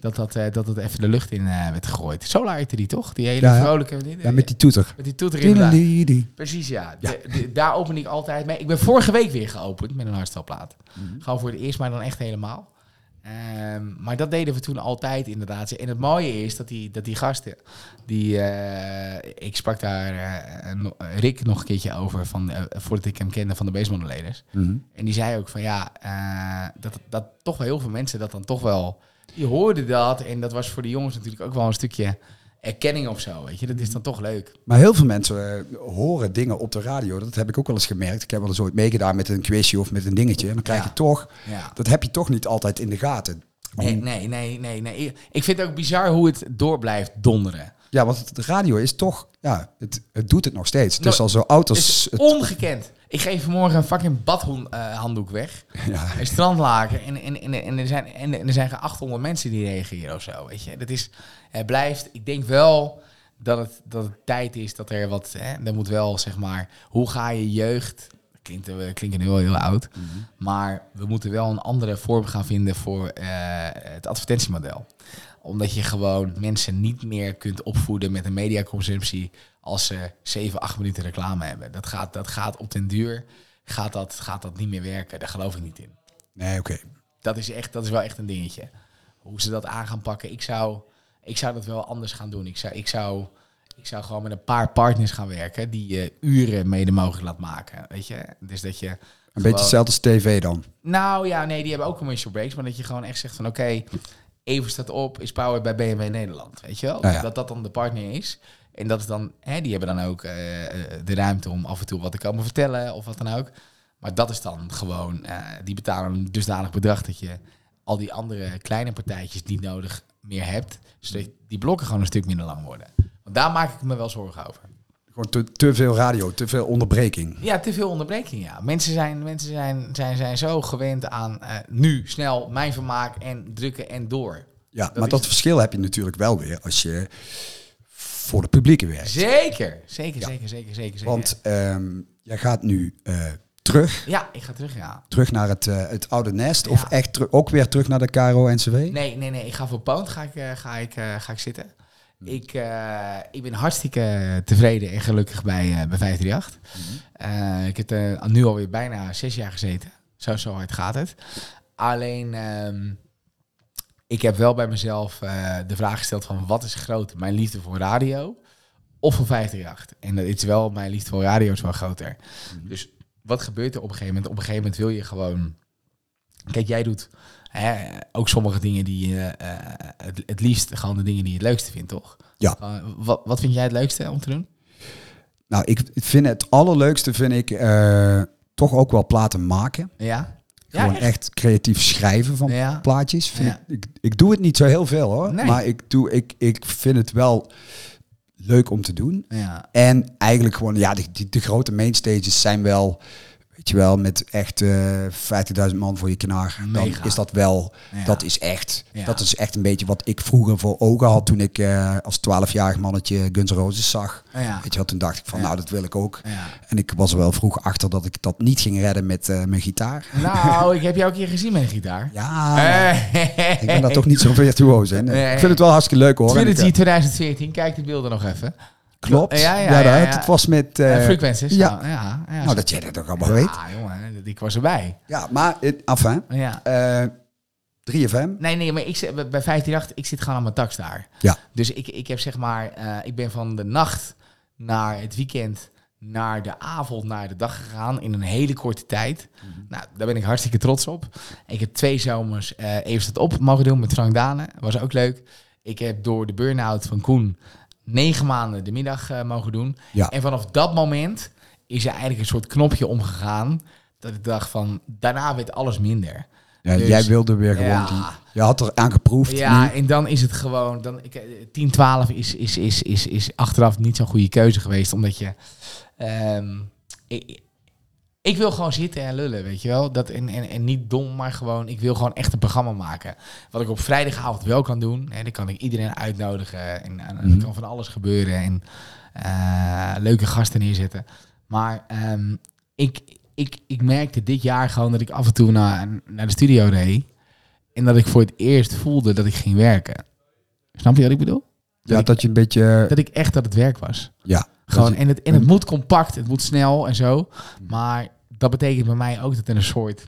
Dat, dat, eh, dat het even de lucht in werd gegooid. Solar heette die toch? Die hele Ja, ja. vrolijke, ja met die toeter. met die toeter. Diddelidie. Precies, ja. De- de- daar open ik altijd mee. Ik ben vorige week weer geopend met een hardstelplaat. Gewoon voor het eerst, maar dan echt helemaal. Ehm, maar dat deden we toen altijd inderdaad. En het mooie is dat die, dat die gasten, die, eh, ik sprak daar eh, Rick nog een keertje over, van, eh, voordat ik hem kende van de Basemodelleders. Mhm. En die zei ook van ja, dat, dat toch wel heel veel mensen dat dan toch wel, die hoorden dat. En dat was voor de jongens natuurlijk ook wel een stukje erkenning of zo, weet je. Dat is dan toch leuk. Maar heel veel mensen eh, horen dingen op de radio. Dat heb ik ook wel eens gemerkt. Ik heb wel eens ooit meegedaan met een quizje of met een dingetje. En dan krijg Ja. je toch, Ja. dat heb je toch niet altijd in de gaten. Nee, nee, nee, nee, nee. Ik vind het ook bizar hoe het door blijft donderen. Ja, want de radio is toch, ja, het, het doet het nog steeds. Het is al zo oud Het als... is Het, ongekend. Ik geef vanmorgen een fucking badhanddoek weg. ja, Een strandlaken. En, en, en, en, er zijn, en er zijn geen 800 mensen die reageren of zo. Weet je. Dat is, het blijft, ik denk wel dat het, dat het tijd is dat er wat... Hè, er moet wel, zeg maar... Hoe ga je jeugd... Klinkt, eh, klinkt nu wel heel oud. Maar we moeten wel een andere vorm gaan vinden voor eh, het advertentiemodel. Omdat je gewoon mensen niet meer kunt opvoeden met een mediaconsumptie als ze 7, 8 minuten reclame hebben. Dat gaat, dat gaat op den duur gaat dat, gaat dat niet meer werken. Daar geloof ik niet in. nee, oké. Dat is, echt, dat is wel echt een dingetje. Hoe ze dat aan gaan pakken. Ik zou, ik zou dat wel anders gaan doen. Ik zou, ik, zou, ik zou gewoon met een paar partners gaan werken die je uren mede mogelijk laat maken. Weet je? Dus dat je. Een beetje hetzelfde als tv dan. Nou ja, nee, die hebben ook commercial breaks. Maar dat je gewoon echt zegt van oké, even staat op, is powered bij BMW Nederland. Weet je wel? Ja. Dat dat dan de partner is. En dat is dan, hè, die hebben dan ook eh, eh, de ruimte om af en toe wat te komen vertellen of wat dan ook. Maar dat is dan gewoon, eh, die betalen een dusdanig bedrag dat je al die andere kleine partijtjes niet nodig meer hebt. Zodat die blokken gewoon een stuk minder lang worden. Want daar maak ik me wel zorgen over. Gewoon te, te veel radio, te veel onderbreking. Ja, te veel onderbreking, ja. Mensen zijn, mensen zijn, zijn, zijn zo gewend aan eh, nu snel mijn vermaak en drukken en door. Ja, Dat maar dat het. verschil heb je natuurlijk wel weer als je voor de publieke werkt. Zeker, zeker, Ja. zeker, zeker, zeker. zeker. Want ehm, jij gaat nu eh, terug, Ja, ik ga terug, ja. terug naar het, eh, het oude nest. Ja. Of echt ook weer terug naar de KRO-NCW? Nee, nee, nee. Ik ga voor Poont ga ik, ga ik, ga ik zitten. Ik, eh, ik ben hartstikke tevreden en gelukkig bij, eh bij 538. Eh, ik heb er nu alweer bijna zes jaar gezeten. Zo, zo hard gaat het. Alleen, ehm, ik heb wel bij mezelf de vraag gesteld van wat is groter? Mijn liefde voor radio of voor 538? En dat is wel, mijn liefde voor radio is wel groter. Dus wat gebeurt er op een gegeven moment? Op een gegeven moment wil je gewoon... Kijk, jij doet hè, ook sommige dingen die je eh, het, het liefst gewoon de dingen die je het leukste vindt, toch? Ja. Eh, wat, wat vind jij het leukste om te doen? Nou, ik vind het allerleukste, vind ik, eh, toch ook wel platen maken. Ja? Gewoon echt? echt creatief schrijven van Ja. plaatjes. Vind Ja. ik, ik, ik doe het niet zo heel veel hoor. Nee. Maar ik, doe, ik, ik vind het wel leuk om te doen. Ja. En eigenlijk gewoon, ja, de, de, de grote mainstages zijn wel, weet je wel, met echt eh 50.000 man voor je knaar. Dan Mega. is dat wel, Ja. dat is echt, Ja. dat is echt een beetje wat ik vroeger voor ogen had toen ik eh, als 12-jarig mannetje Guns N' Roses zag. Ja. Weet je wel, toen dacht ik van, nou, dat wil ik ook. En ik was er wel vroeg achter dat ik dat niet ging redden met eh, mijn gitaar. Nou, ik heb jou een keer gezien met een gitaar. Ja, ik ben daar toch niet zo virtuoos in. Nee. Ik vind het wel hartstikke leuk hoor. Trinity eh, 2014, kijk de beelden nog even. Klopt. Ja, ja, ja. Het was met... Uh, eh, frequencies. ja. Ja, nou, dat jij dat ook allemaal weet. Ja, jongen, ik was erbij. Ja, maar, eh, enfin, Ja. eh 3FM. Nee, nee, maar ik zit, bij 158, ik zit gewoon aan mijn tax daar. Ja. Dus ik, ik heb zeg maar, eh, ik ben van de nacht naar het weekend, naar de avond, naar de dag gegaan in een hele korte tijd. Nou, daar ben ik hartstikke trots op. Ik heb twee zomers eh even het op mogen doen met Frank Dane. Was ook leuk. Ik heb door de burn-out van Koen negen maanden de middag eh, mogen doen. Ja. En vanaf dat moment is er eigenlijk een soort knopje omgegaan. Dat ik dacht van, daarna werd alles minder. Ja, Dus- jij wilde weer gewoon Ja. die... Je had er aan geproefd. Ja, nu. en dan is het gewoon... Dan, ik, eh, 10, 12 is, is, is, is, is achteraf niet zo'n goede keuze geweest. Omdat je... ehm, ik, ik wil gewoon zitten en lullen, weet je wel. Dat, en, en, en niet dom, maar gewoon... Ik wil gewoon echt een programma maken. Wat ik op vrijdagavond wel kan doen. Hè, dan kan ik iedereen uitnodigen. En, en er Mhm. kan van alles gebeuren. En eh, leuke gasten neerzetten. Maar ehm, ik, ik, ik merkte dit jaar gewoon dat ik af en toe naar, naar de studio reed. En dat ik voor het eerst voelde dat ik ging werken. Snap je wat ik bedoel? Ja, ik- dat je een beetje... Dat ik echt dat het werk was. Ja. Gewoon, dat en, het, en het moet compact, het moet snel en zo. Maar dat betekent bij mij ook dat er een soort...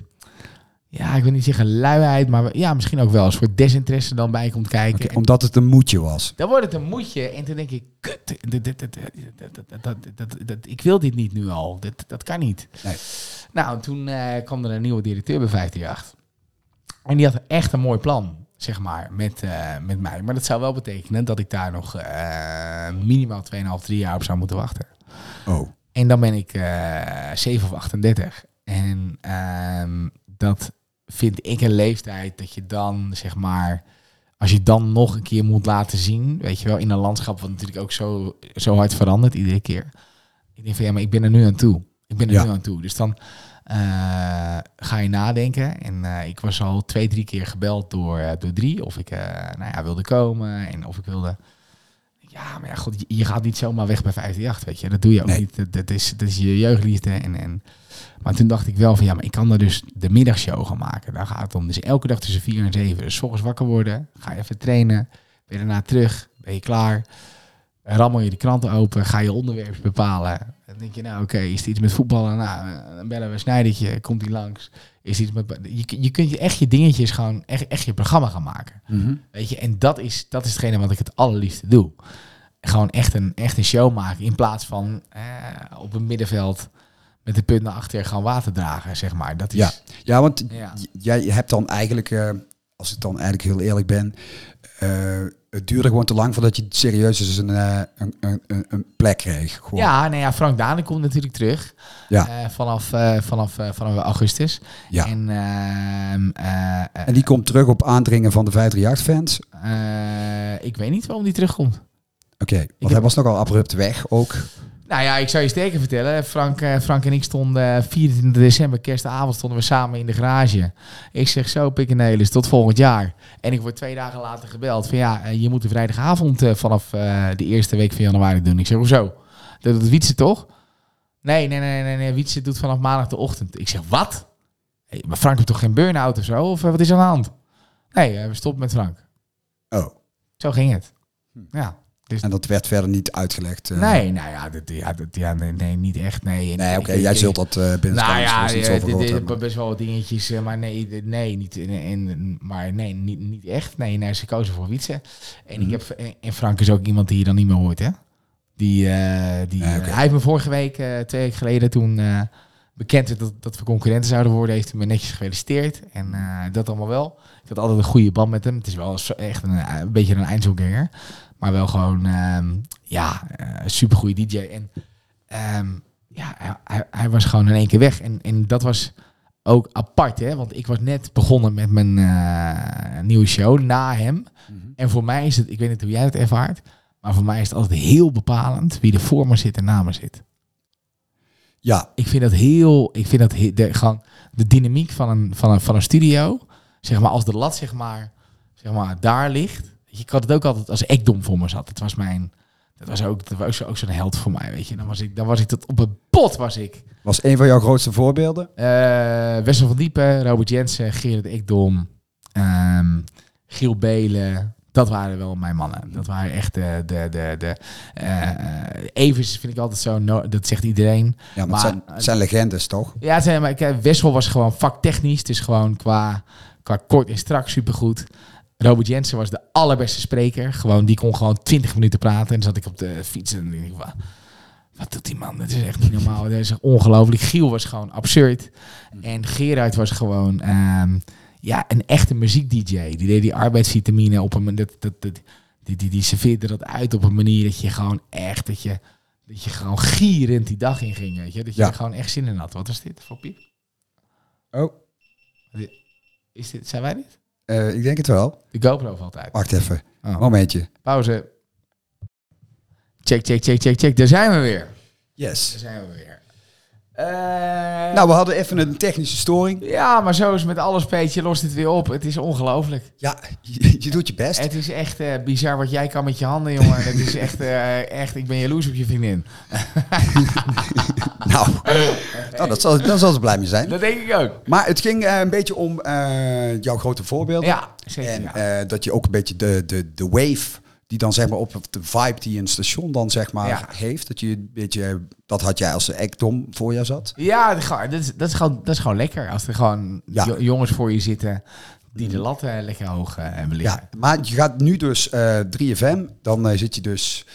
Ja, ik wil niet zeggen luiheid, maar ja, misschien ook wel een soort desinteresse dan bij komt kijken. Omdat het een moedje was. dan wordt het een moedje en toen denk ik, kut, ik wil dit niet nu al. Dat, dat kan niet. Nee. Nou, toen eh, kwam er een nieuwe directeur bij 158. En die had echt een mooi plan, zeg maar, met, eh, met mij. Maar dat zou wel betekenen dat ik daar nog eh, minimaal 2,5, 3 jaar op zou moeten wachten. Oh. En dan ben ik eh 7 of 38. En ehm, dat vind ik een leeftijd dat je dan, zeg maar, als je dan nog een keer moet laten zien, weet je wel, in een landschap wat natuurlijk ook zo, zo hard verandert iedere keer. Ik denk van ja, maar ik ben er nu aan toe. Ik ben er Ja. nu aan toe. Dus dan eh, ga je nadenken. En eh, ik was al twee, drie keer gebeld door, door drie of ik nou ja, wilde komen en of ik wilde. Ja, maar ja, god, je, gaat niet zomaar weg bij 538, weet je. Dat doe je ook Nee. niet. Dat, dat, is, dat is je jeugdliefde. En, en, maar toen dacht ik wel van, ja, maar ik kan er dus de middagshow gaan maken. Daar gaat het om. Dus elke dag tussen 4 en 7. Dus 's ochtends wakker worden, ga je even trainen. Ben je daarna terug, ben je klaar. Rammel je de kranten open, ga je onderwerp bepalen. Dan denk je, nou oké, is het iets met voetballen? Nou, dan bellen we Snijdertje, komt hij langs. Is iets met, je, je kunt je echt je dingetjes gewoon, echt, echt je programma gaan maken. Mhm. Weet je, en dat is, dat is hetgene wat ik het allerliefste doe. Gewoon echt een, echt een show maken. In plaats van eh, op een middenveld met de punt naar achter gaan water dragen, zeg maar. Dat is, Ja. Ja, want Ja. jij hebt dan eigenlijk, eh, als ik dan eigenlijk heel eerlijk ben, eh, het duurde gewoon te lang voordat je serieus eens een, eh, een, een, een, plek kreeg. Gewoon. Ja, nou ja, Frank Dane komt natuurlijk terug. Ja. Vanaf, vanaf, vanaf augustus. Ja. En, ehm, eh, eh, En die komt terug op aandringen van de 538-fans. eh, ik weet niet waarom die terugkomt. Oké, want hij was nogal abrupt weg ook. Nou ja, ik zou je sterker vertellen. Frank, eh, Frank en ik stonden eh, 24 december, kerstavond, stonden we samen in de garage. Ik zeg zo, pikkenelis, tot volgend jaar. En ik word twee dagen later gebeld van ja, eh, je moet de vrijdagavond eh, vanaf eh, de eerste week van januari doen. Ik zeg, hoezo? Dat doet Wietse toch? Nee, nee, nee, nee, nee. Wietse doet vanaf maandag de ochtend. Ik zeg, wat? Hey, maar Frank heeft toch geen burn-out of zo? Of eh, wat is aan de hand? Nee, eh, we stoppen met Frank. Oh, Zo ging het. Ja. En dat werd verder niet uitgelegd. eh. Nee, nou ja, dat, ja, dat, ja nee, nee, niet echt. Nee, Nee, oké, jij zult dat eh binnen Nou ja, iets eh, gehoord hebben. best wel dingetjes, maar nee, nee, niet, en, maar nee, niet, niet echt. Nee, nee, ze kozen voor Wietse. En Mhm. ik heb en- Frank is ook iemand die je dan niet meer hoort, hè? Die, die, Ja, hij heeft me vorige week, twee weken geleden, toen bekend werd dat, dat we concurrenten zouden worden, heeft hij me netjes gefeliciteerd. En dat allemaal wel. Ik had altijd een goede band met hem. Het is wel echt een, een beetje een eindselganger. Maar wel gewoon, ehm, ja, super supergoeie DJ. En ehm, ja, hij, hij, was gewoon in één keer weg. En, en dat was ook apart, hè? Want ik was net begonnen met mijn eh, nieuwe show na hem. Mhm. En voor mij is het, ik weet niet hoe jij het ervaart, maar voor mij is het altijd heel bepalend wie er voor me zit en na me zit. Ja, Ik vind dat heel, ik vind dat de, gewoon de dynamiek van een, van, een, van een studio, zeg maar, als de lat zeg maar, zeg maar daar ligt. Ik had het ook altijd als Ekdom voor me zat. Het was mijn, dat was ook, dat was ook zo- ook zo'n held voor mij, weet je. Dan was ik, dan was ik tot op het pot was ik. was een van jouw grootste voorbeelden. Eh Wessel van Diepen, Robert Jensen, Gerard Ekdom, ehm, Giel Belen. Dat waren wel mijn mannen. Dat waren echt de... de, de, de Evers vind ik altijd zo... no- dat zegt iedereen. Ja, maar, Maar- het, zijn, het zijn legendes, toch? Ja, het zijn, maar Wessel was gewoon vaktechnisch. Dus gewoon qua, qua kort en strak supergoed. Robert Jensen was de allerbeste spreker. Gewoon, die kon gewoon 20 minuten praten. En dan zat ik op de fiets en dacht ik, wa- wat doet die man? Dat is echt niet normaal. Dat is ongelooflijk. Giel was gewoon absurd. En Gerard was gewoon ehm, ja, een echte muziek-dj. Die deed die arbeidsvitamine op een... Dat, dat, dat, die, die, die serveerde dat uit op een manier dat je gewoon echt... Dat je, dat je gewoon gierend die dag in ging, weet je. Dat je Ja. er gewoon echt zin in had. Wat was dit voor piep? Oh, Is dit, zijn wij dit? Eh, ik denk het wel. De GoPro valt uit. Wacht even, Oh. momentje. Pauze. Check, check, check, check, check. Daar zijn we weer. Daar Yes. zijn we weer. Eh, Nou, we hadden even een technische storing. ja, maar zo is met alles, Peetje. Lost het weer op. Het is ongelooflijk. Ja, je, je doet je best. Het is echt eh, bizar wat jij kan met je handen, jongen. Het is echt, eh, echt, ik ben jaloers op je vriendin. Nou, nou dat zal, daar zal ze blij mee zijn. Dat denk ik ook. Maar het ging een beetje om jouw grote voorbeelden. Ja, zeker. En ja. dat je ook een beetje de, de, de wave die dan zeg maar op de vibe die een station dan zeg maar Ja. heeft. Dat je een beetje, dat had jij als ekdom voor jou zat. Ja, dat is, gewoon- dat, is, gewoon, dat is gewoon lekker. Als er gewoon Ja. jongens voor je zitten die de lat eh, lekker hoog eh, hebben liggen. Ja, maar je gaat nu dus eh 3FM, dan eh, zit je dus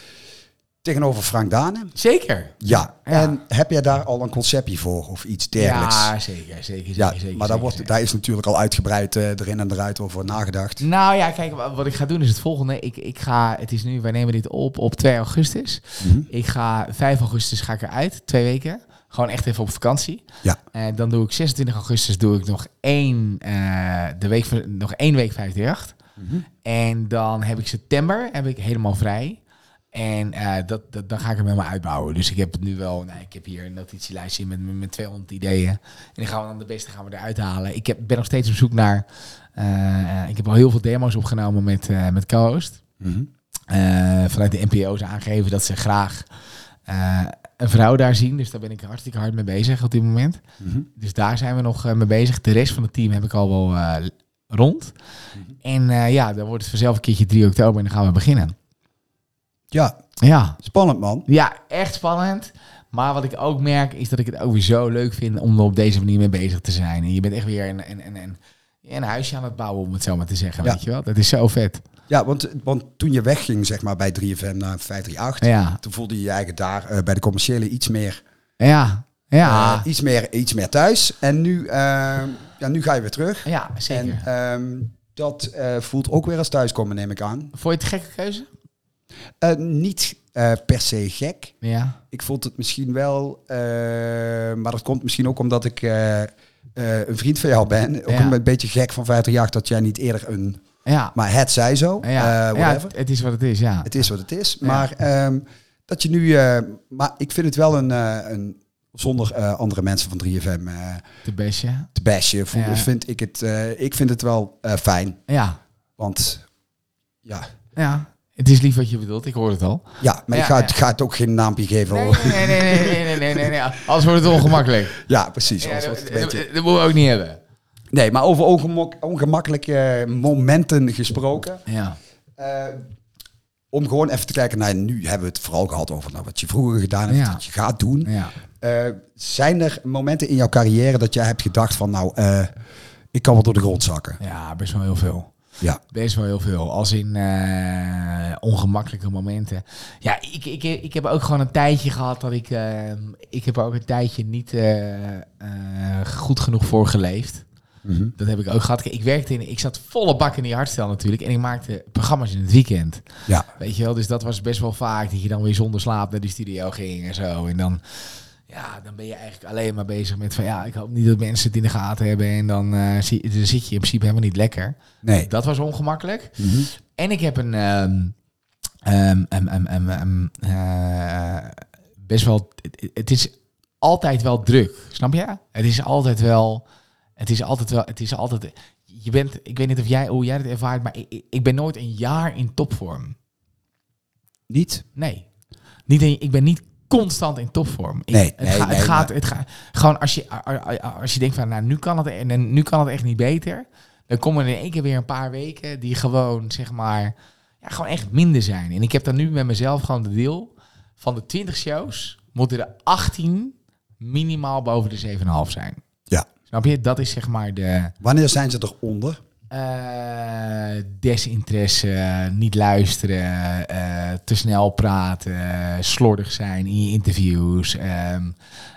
tegenover Frank Dane. Zeker. Ja. Ja. en heb jij daar al een conceptje voor of iets dergelijks? Ja, zeker, zeker, zeker. Ja, zeker, maar daar, zeker, wordt, zeker. daar is natuurlijk al uitgebreid eh, erin en eruit over nagedacht. Nou ja, kijk, wa- wat ik ga doen is het volgende. Ik, ik ga, het is nu, wij nemen dit op op 2 augustus. Mhm. Ik ga 5 augustus ga ik eruit, twee weken. Gewoon echt even op vakantie. Ja. En dan doe ik 26 augustus doe ik nog één, eh, de week, van- nog één week 538. Mhm. En dan heb ik september heb ik helemaal vrij. En eh, dat, dat, dan ga ik hem helemaal uitbouwen. Dus ik heb het nu wel, nou, ik heb hier een notitielijstje met, met, met 200 ideeën. En dan gaan we dan de beste gaan we eruit halen. Ik heb, ben nog steeds op zoek naar, eh, ik heb al heel veel demo's opgenomen met, eh met co-host. Mhm. Vanuit de NPO's aangegeven dat ze graag een vrouw daar zien. Dus daar ben ik hartstikke hard mee bezig op dit moment. Mhm. Dus daar zijn we nog mee bezig. De rest van het team heb ik al wel rond. En eh, ja, dan wordt het vanzelf een keertje 3 oktober en dan gaan we beginnen. Ja, Ja, spannend man. ja echt spannend. Maar wat ik ook merk is dat ik het ook weer zo leuk vind om er op deze manier mee bezig te zijn. En je bent echt weer een, een, een, een, een huisje aan het bouwen, om het zo maar te zeggen. Ja. Weet je wel? Dat is zo vet. Ja, want, want toen je wegging zeg maar bij 3FM naar 538, Ja, toen voelde je je eigen daar eh, bij de commerciële iets meer, ja, ja. eh, iets meer, iets meer thuis. En nu, eh, ja, nu ga je weer terug. ja, zeker. En ehm, dat eh, voelt ook weer als thuiskomen, neem ik aan. Vond je het een gekke keuze? Eh, niet eh, per se gek. Ja. Ik vond het misschien wel, eh, maar dat komt misschien ook omdat ik een vriend van jou ben. Ook Ja. een beetje gek van 50 jaar dat jij niet eerder een Ja. Maar het zij zo. Ja, ja whatever. het, het is wat het is, ja. Het is wat het is. Maar ehm, dat je nu... maar ik vind het wel een... een zonder andere mensen van 3FM eh, De bestje. te bashen, voel- vind ik het... ik vind het wel fijn. Ja. Want... Ja, Ja. Het is lief wat je bedoelt, ik hoor het al. ja maar Ja, ik ga, het, ja. ga het ook geen naampje geven. Nee, hoor. nee, nee, nee, nee, nee, nee, nee, nee. Anders wordt het ongemakkelijk. Ja, precies. Ja, dat, beetje... dat- moeten we ook niet hebben. Nee, maar over ongemak- ongemakkelijke momenten gesproken. Ja. Eh, om gewoon even te kijken naar nu hebben we het vooral gehad over nou, wat je vroeger gedaan hebt, Ja. wat je gaat doen. Ja. Eh, zijn er momenten in jouw carrière dat jij hebt gedacht van nou, eh, ik kan wel door de grond zakken? ja, best wel heel veel. Ja. Best wel heel veel. Als in eh, ongemakkelijke momenten. Ja, ik, ik, ik heb ook gewoon een tijdje gehad dat ik... eh, ik heb ook een tijdje niet eh, goed genoeg voor geleefd. Mhm. Dat heb ik ook gehad. Ik werkte in... Ik zat volle bak in die hardstel natuurlijk. En ik maakte programma's in het weekend. Ja. Weet je wel, dus dat was best wel vaak dat je dan weer zonder slaap naar die studio ging en zo. En dan, ja, dan ben je eigenlijk alleen maar bezig met van ja, ik hoop niet dat mensen het in de gaten hebben. En dan, eh, zie, dan zit je in principe helemaal niet lekker. Nee. Dat was ongemakkelijk. Mhm. En ik heb een eh, best wel. Het, is altijd wel druk, snap je? Het is altijd wel. Het is altijd wel. Het is altijd. Je bent. Ik weet niet of jij hoe jij het ervaart, maar ik, ik ben nooit een jaar in topvorm. Niet? Nee. Niet ik ben niet constant in topvorm. Ik, Nee, het, nee, ga- nee, het gaat, maar- het gaat gewoon als je, als je denkt van, nou, nu kan het, en nu kan het echt niet beter. Dan komen er in één keer weer een paar weken die gewoon, zeg maar, ja, gewoon echt minder zijn. En ik heb dan nu met mezelf gewoon de deal van de 20 shows moeten er 18 minimaal boven de 7,5 zijn. Ja. Snap je? Dat is zeg maar de Wanneer zijn ze eronder? Eh, desinteresse, niet luisteren, eh, te snel praten, slordig zijn in je interviews. ehm,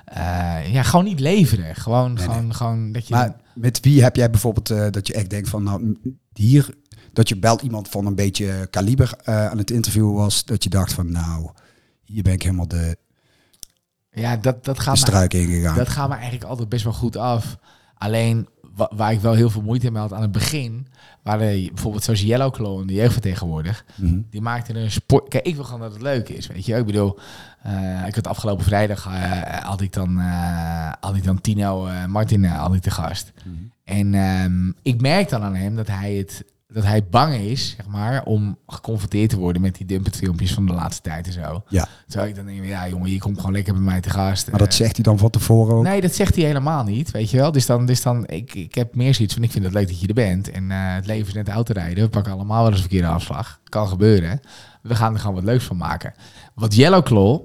eh, ja, gewoon niet leveren. Gewoon, Nee, gewoon, gewoon dat je. Maar met wie heb jij bijvoorbeeld dat je echt denkt van nou, hier, dat je belt iemand van een beetje kaliber aan het interviewen was, dat je dacht van nou, hier ben ik helemaal de, ja, dat, dat de gaat me struik ingegaan. Dat gaat me eigenlijk altijd best wel goed af. Alleen wa- waar ik wel heel veel moeite mee had aan het begin, waren bijvoorbeeld zoals Yellow in de jeugdvertegenwoordig. Mhm. Die maakte een sport. Kijk, ik wil gewoon dat het leuk is, weet je. Ik bedoel, eh, ik had afgelopen vrijdag eh, had ik dan eh, had ik dan Tino Martin had ik te gast. Mhm. En ehm, ik merk dan aan hem dat hij het dat hij bang is, zeg maar, om geconfronteerd te worden met die dumpet filmpjes van de laatste tijd en zo. Ja. Terwijl ik dan denk, ja jongen, je komt gewoon lekker bij mij te gast. Maar dat Eh, zegt hij dan van tevoren ook? Nee, dat zegt hij helemaal niet, weet je wel. Dus dan, dus dan ik, ik heb meer zoiets van, ik vind het leuk dat je er bent. En eh, het leven is net autorijden. We pakken allemaal wel eens een verkeerde afslag. Kan gebeuren. We gaan er gewoon wat leuks van maken. Wat Yellow Claw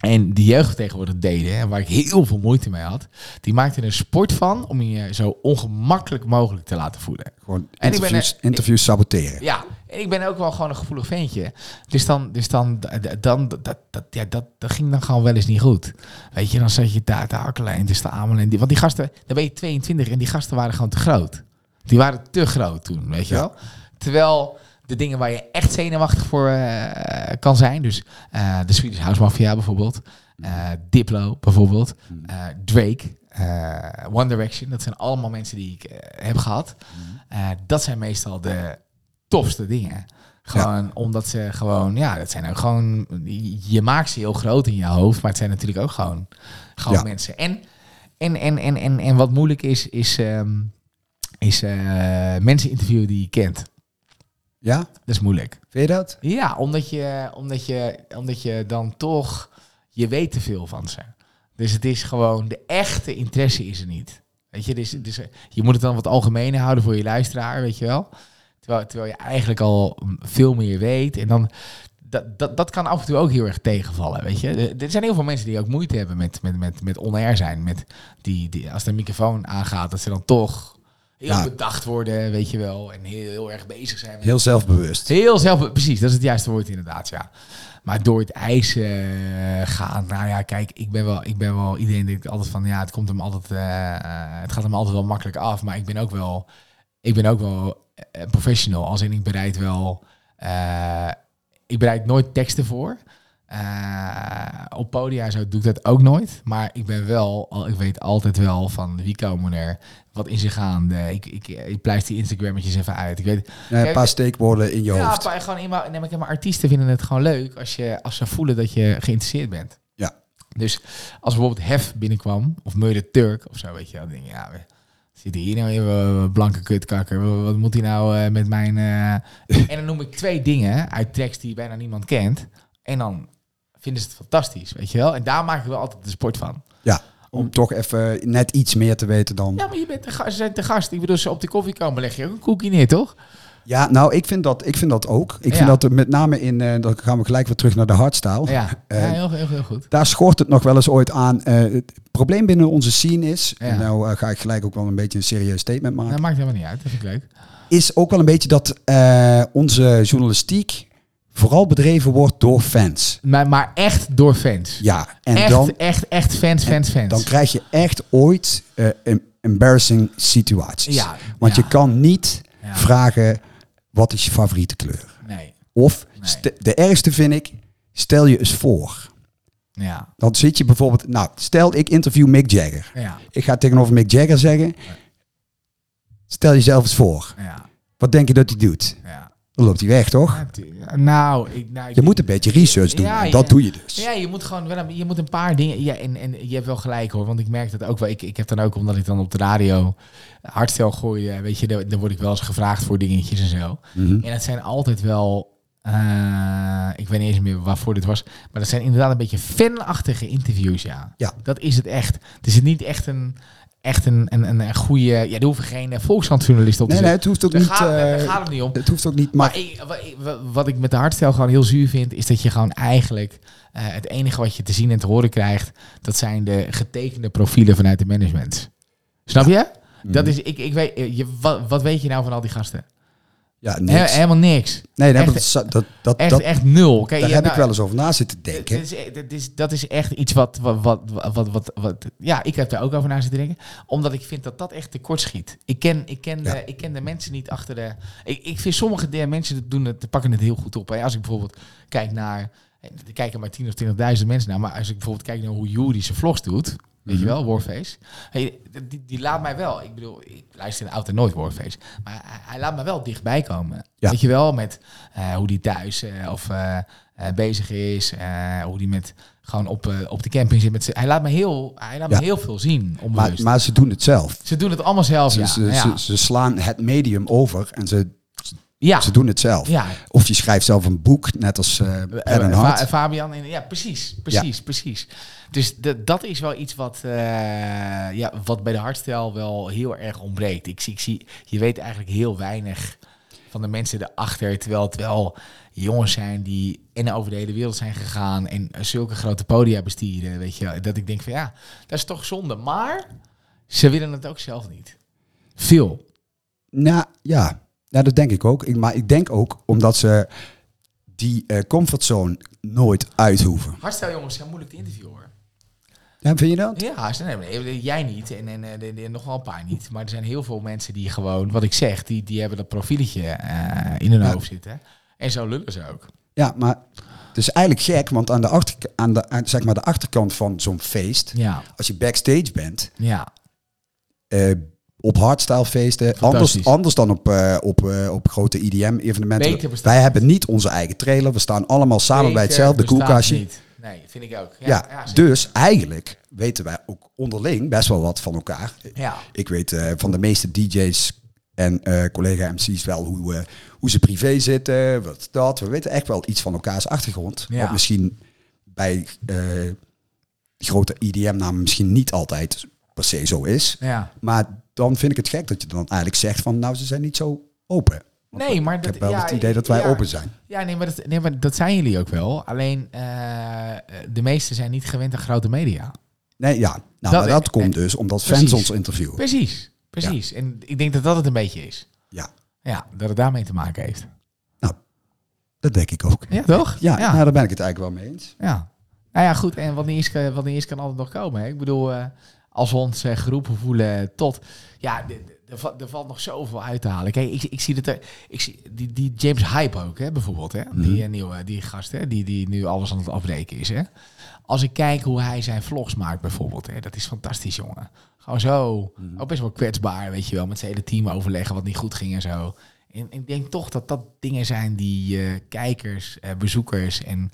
en die jeugdvertegenwoordiger deden, en waar ik heel veel moeite mee had, die maakten er een sport van om je zo ongemakkelijk mogelijk te laten voelen. Gewoon En ik ben interviews, er- saboteren. Ja, en ik ben ook wel gewoon een gevoelig ventje. Dus dan, dus dan, dan dat, dat, ja, dat, dat ging dan gewoon wel eens niet goed. Weet je, dan zat je daar te hakkelen en te stamelen. En die, want die gasten, dan ben je 22 en die gasten waren gewoon te groot. Die waren te groot toen, weet je wel. Terwijl de dingen waar je echt zenuwachtig voor eh, kan zijn, dus eh, de Swedish House Mafia bijvoorbeeld, eh, Diplo bijvoorbeeld, eh, Drake, One Direction, dat zijn allemaal mensen die ik heb gehad. Eh, dat zijn meestal de tofste dingen. Gewoon omdat ze gewoon, ja, dat zijn ook gewoon, je maakt ze heel groot in je hoofd, maar het zijn natuurlijk ook gewoon, gewoon Ja. mensen. En, en, en, en, en, en wat moeilijk is, is, ehm, is mensen interviewen die je kent. Ja? Dat is moeilijk. Vind je dat? Ja, omdat je, omdat je, omdat je dan toch, je weet te veel van ze. Dus het is gewoon, de echte interesse is er niet. Weet je, dus, dus je moet het dan wat algemener houden voor je luisteraar, weet je wel. Terwijl, terwijl je eigenlijk al veel meer weet. En dan, dat, dat, dat kan af en toe ook heel erg tegenvallen, weet je. Er- Er zijn heel veel mensen die ook moeite hebben met, met, met, met on-air zijn. Met die, die, als de microfoon aangaat, dat ze dan toch heel Ja. bedacht worden, weet je wel. En heel, heel erg bezig zijn met Heel zelfbewust. Heel zelf, precies, dat is het juiste woord inderdaad, ja. Maar door het ijs eh, gaan, nou ja, kijk, ik ben wel, ik ben wel, iedereen denkt altijd van, ja, het komt hem altijd, eh, eh, het gaat hem altijd wel makkelijk af, maar ik ben ook wel, ik ben ook wel professional, als in ik bereid wel, ik bereid nooit teksten voor. Op podia zo doe ik dat ook nooit. Maar ik ben wel, ik weet altijd wel van wie komen er, wat is er gaande. Ik, ik, ik pleister die Instagrammetjes even uit. Ik weet, Ja, een paar steekwoorden in je ja, hoofd. maar gewoon in mijn, nee, maar artiesten vinden het gewoon leuk als, je, als ze voelen dat je geïnteresseerd bent. Ja. Dus als bijvoorbeeld Hef binnenkwam, of Murder Turk of zo, weet je wel, dan denk je, ja, we- zit hier nou een blanke kutkakker? Wat, moet hij nou eh, met mijn... eh? en dan noem ik twee dingen uit tracks die bijna niemand kent. En dan vinden ze het fantastisch, weet je wel. En daar maak ik wel altijd de sport van. Ja, om toch even net iets meer te weten dan... Ja, maar je bent de gast, ze zijn te gast. Ik bedoel, ze op de koffie komen, leg je ook een koekje neer, toch? Ja, nou, ik vind dat, ik vind dat ook. Ik Ja. vind dat er met name in... eh, dan gaan we gelijk weer terug naar de hardstyle. Ja, Eh, ja heel, heel, heel goed. Daar schort het nog wel eens ooit aan. Eh, het probleem binnen onze scene is... Ja. En nou ga ik gelijk ook wel een beetje een serieus statement maken. Dat maakt helemaal niet uit, dat vind ik leuk. is ook wel een beetje dat onze journalistiek vooral bedreven wordt door fans. Maar, maar echt door fans. Ja, en echt, dan, echt, echt fans, fans, fans. dan krijg je echt ooit em- embarrassing situaties. Ja, Want ja. je kan niet Ja. vragen, wat is je favoriete kleur? Nee, Of, Nee. de ergste vind ik, stel je eens voor. ja, Dan zit je bijvoorbeeld, nou, stel ik interview Mick Jagger. ja, Ik ga tegenover Mick Jagger zeggen, stel jezelf eens voor. ja, Wat denk je dat hij doet? ja. Dan loopt hij weg, toch? Nou, ik, nou, Je moet een beetje research doen. Ja, en dat ja. doe je dus. Ja, je moet gewoon wel een, je moet een paar dingen. Ja, en, en je hebt wel gelijk hoor, want ik merk dat ook wel. Ik, ik heb dan ook, omdat ik dan op de radio hardstel gooi, eh, weet je, dan, dan word ik wel eens gevraagd voor dingetjes en zo. Mhm. En het zijn altijd wel. eh, ik weet niet eens meer waarvoor dit was. Maar dat zijn inderdaad een beetje fanachtige interviews, ja. Ja. Dat is het echt. Het is niet echt een, echt een, een, een, een goede... Ja, er hoeven geen uh, volkskrantjournalist op te Nee, nee, het hoeft ook Daar niet. gaat, daar eh, gaat het niet om. het hoeft ook niet. Maar, ik, wat ik met de hardstel gewoon heel zuur vind, is dat je gewoon eigenlijk eh, het enige wat je te zien en te horen krijgt, dat zijn de getekende profielen vanuit de management. Snap je? Dat Mhm. is, ik, ik weet, eh, je, wat, wat weet je nou van al die gasten? Ja, niks. helemaal niks. nee, nee, echt- dat, dat, dat, Echt, dat, echt nul. Kijk, daar ja, heb nou, ik wel eens over na zitten dat denken. is, dat, is, dat is echt iets wat wat, wat, wat, wat, wat... Ja, ik heb daar ook over na zitten denken. Omdat ik vind dat dat echt tekort schiet. Ik ken, ik ken, Ja. de, ik ken de mensen niet achter de... Ik, ik vind sommige der mensen doen het, pakken het heel goed op. Hè. Als ik bijvoorbeeld kijk naar... Er kijken maar 10 of 20.000 mensen naar. Maar als ik bijvoorbeeld kijk naar hoe Jury zijn vlogs doet... Weet je Mhm. wel, Warface. Hey, die, die laat mij wel... Ik bedoel, ik luister altijd nooit Warface. Maar hij, laat me wel dichtbij komen. Ja. Weet je wel, met eh, hoe die thuis eh, of eh, bezig is. hoe die met gewoon op, op de camping zit. Met hij laat me heel, hij laat Ja. me heel veel zien. Maar, maar ze doen het zelf. ze doen het allemaal zelf. Ze, ja. ze, ja. ze, ze slaan het medium over en ze, ja. ze doen het zelf. ja. Of je schrijft zelf een boek, net als Pen en Fa- Hart. Fabian. Ja, precies. Precies, precies. Dus de, dat is wel iets wat, ja, wat bij de hardstyle wel heel erg ontbreekt. Ik zie, ik zie, je weet eigenlijk heel weinig van de mensen erachter. Terwijl het wel jongens zijn die en over de hele wereld zijn gegaan. En zulke grote podia bestieren. Weet je, dat ik denk van ja, dat is toch zonde. Maar ze willen het ook zelf niet. Veel. Nou ja, ja, dat denk ik ook. Ik, maar ik denk ook omdat ze die eh, comfortzone nooit uit hoeven. Hardstyle jongens zijn moeilijk te interviewen hoor. Ja, vind je dat? Ja, ze- nee, jij niet en, en eh, de- de- nog wel een paar niet. Maar er zijn heel veel mensen die gewoon, wat ik zeg, die, die hebben dat profieletje eh, in hun Ja. hoofd zitten. En zo lullen ze ook. Ja, maar het is eigenlijk gek, want aan de, achter, aan de, aan, zeg maar de achterkant van zo'n feest, Ja, als je backstage bent, ja. eh, op hardstyle feesten, anders, anders dan op, eh, op, eh, op grote IDM-evenementen. Bestaat Wij hebben niet onze eigen trailer, we staan allemaal samen bij hetzelfde koelkastje. niet. Nee, vind ik ook. Ja, Ja, ja, zeker. dus eigenlijk weten wij ook onderling best wel wat van elkaar. ja. Ik weet eh, van de meeste DJ's en collega-MC's wel hoe, hoe ze privé zitten, wat dat. We weten echt wel iets van elkaars achtergrond. Ja. Wat misschien bij grote IDM-namen misschien niet altijd per se zo is. ja. Maar dan vind ik het gek dat je dan eigenlijk zegt van nou, ze zijn niet zo open. Want Nee, maar ik dat, heb wel ja, het idee dat wij ja. open zijn. Ja, nee maar, dat, nee, maar dat zijn jullie ook wel. Alleen, eh, de meesten zijn niet gewend aan grote media. Nee, ja. Nou, Dat- maar dat en- komt dus omdat Precies. fans ons interviewen. Precies, precies. En ik denk dat dat het een beetje is. Ja, Ja, dat het daarmee te maken heeft. dat denk ik ook. Ja, toch? Ja. Nou, daar ben ik het eigenlijk wel mee eens. Ja. Nou ja, goed. En wat niet is, is kan altijd nog komen. Hè? Ik bedoel, eh, als we ons eh, geroepen voelen tot... Ja, er, va- valt nog zoveel uit te halen. Kijk, ik, ik zie dat er, ik zie die, die James Hype ook, hè, bijvoorbeeld, hè, die eh, nieuwe, die gast, hè, die, die nu alles aan het afbreken is, hè. Als ik kijk hoe hij zijn vlogs maakt, bijvoorbeeld, hè, dat is fantastisch, jongen. Gewoon zo, ook best wel kwetsbaar, weet je wel, met zijn hele team overleggen wat niet goed ging en zo. En ik denk toch dat dat dingen zijn die eh, kijkers, eh, bezoekers en,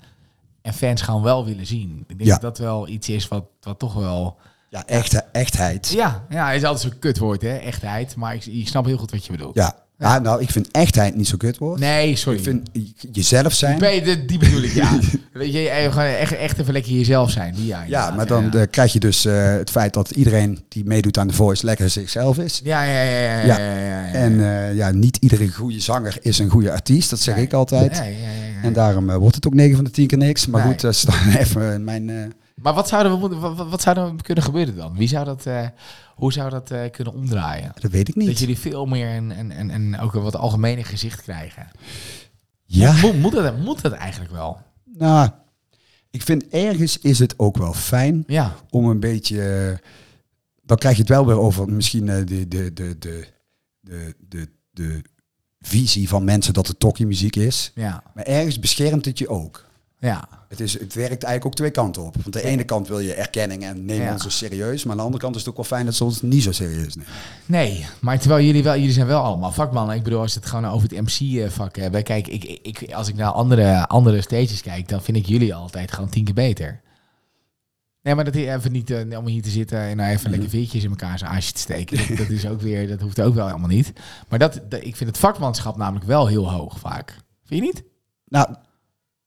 en fans gewoon wel willen zien. Ik denk Ja. dat dat wel iets is wat, wat toch wel... Ja, echte, echtheid. Ja, ja, is altijd zo'n kutwoord, hè, echtheid. Maar ik, ik snap heel goed wat je bedoelt. Ja. Ja, nou, ik vind echtheid niet zo kut woord. Nee, sorry. Ik vind jezelf zijn. Nee, die, die bedoel ik, ja. Weet je, eh, gewoon echt, echt even lekker jezelf zijn. Die, ja, Ja, maar dan ja. eh, krijg je dus eh, het feit dat iedereen die meedoet aan de Voice lekker zichzelf is. Ja, ja, ja, ja, ja. En ja, niet iedere goede zanger is een goede artiest, dat zeg ik altijd. Ja, ja, ja, ja. En daarom wordt het ook 9 van de 10 keer niks. Maar Nee. goed, dat is dan even mijn... Maar wat zou er, moeten- wat, wat- wat zou er kunnen gebeuren dan? Wie zou dat, eh, hoe zou dat eh, kunnen omdraaien? dat weet ik Dat niet. jullie veel meer en, en, en, en ook een wat algemene gezicht krijgen. Ja, Moet, moet, dat, moet dat eigenlijk wel? nou, ik vind ergens is het ook wel fijn Ja, om een beetje... dan krijg je het wel weer over misschien eh, de, de, de, de, de, de, de visie van mensen dat het tokkie muziek is. ja, Maar ergens beschermt het je ook. Ja. Het, is, het werkt eigenlijk ook twee kanten op. Want de ene kant wil je erkenning en neem Ja. ons zo serieus. Maar aan de andere kant is het ook wel fijn dat ze ons niet zo serieus nemen. Nee, maar terwijl jullie wel, jullie zijn wel allemaal vakmannen. Ik bedoel, als het gewoon over het MC-vak hebben. Kijk, ik, ik, als ik naar andere, andere stages kijk, dan vind ik jullie altijd gewoon tien keer beter. Nee, maar dat is even niet eh, om hier te zitten en nou even lekker veertjes in elkaar zijn aasje te steken. Dat, dat is ook weer, dat hoeft ook wel helemaal niet. Maar dat, dat- ik vind het vakmanschap namelijk wel heel hoog vaak. Vind je niet? Nou,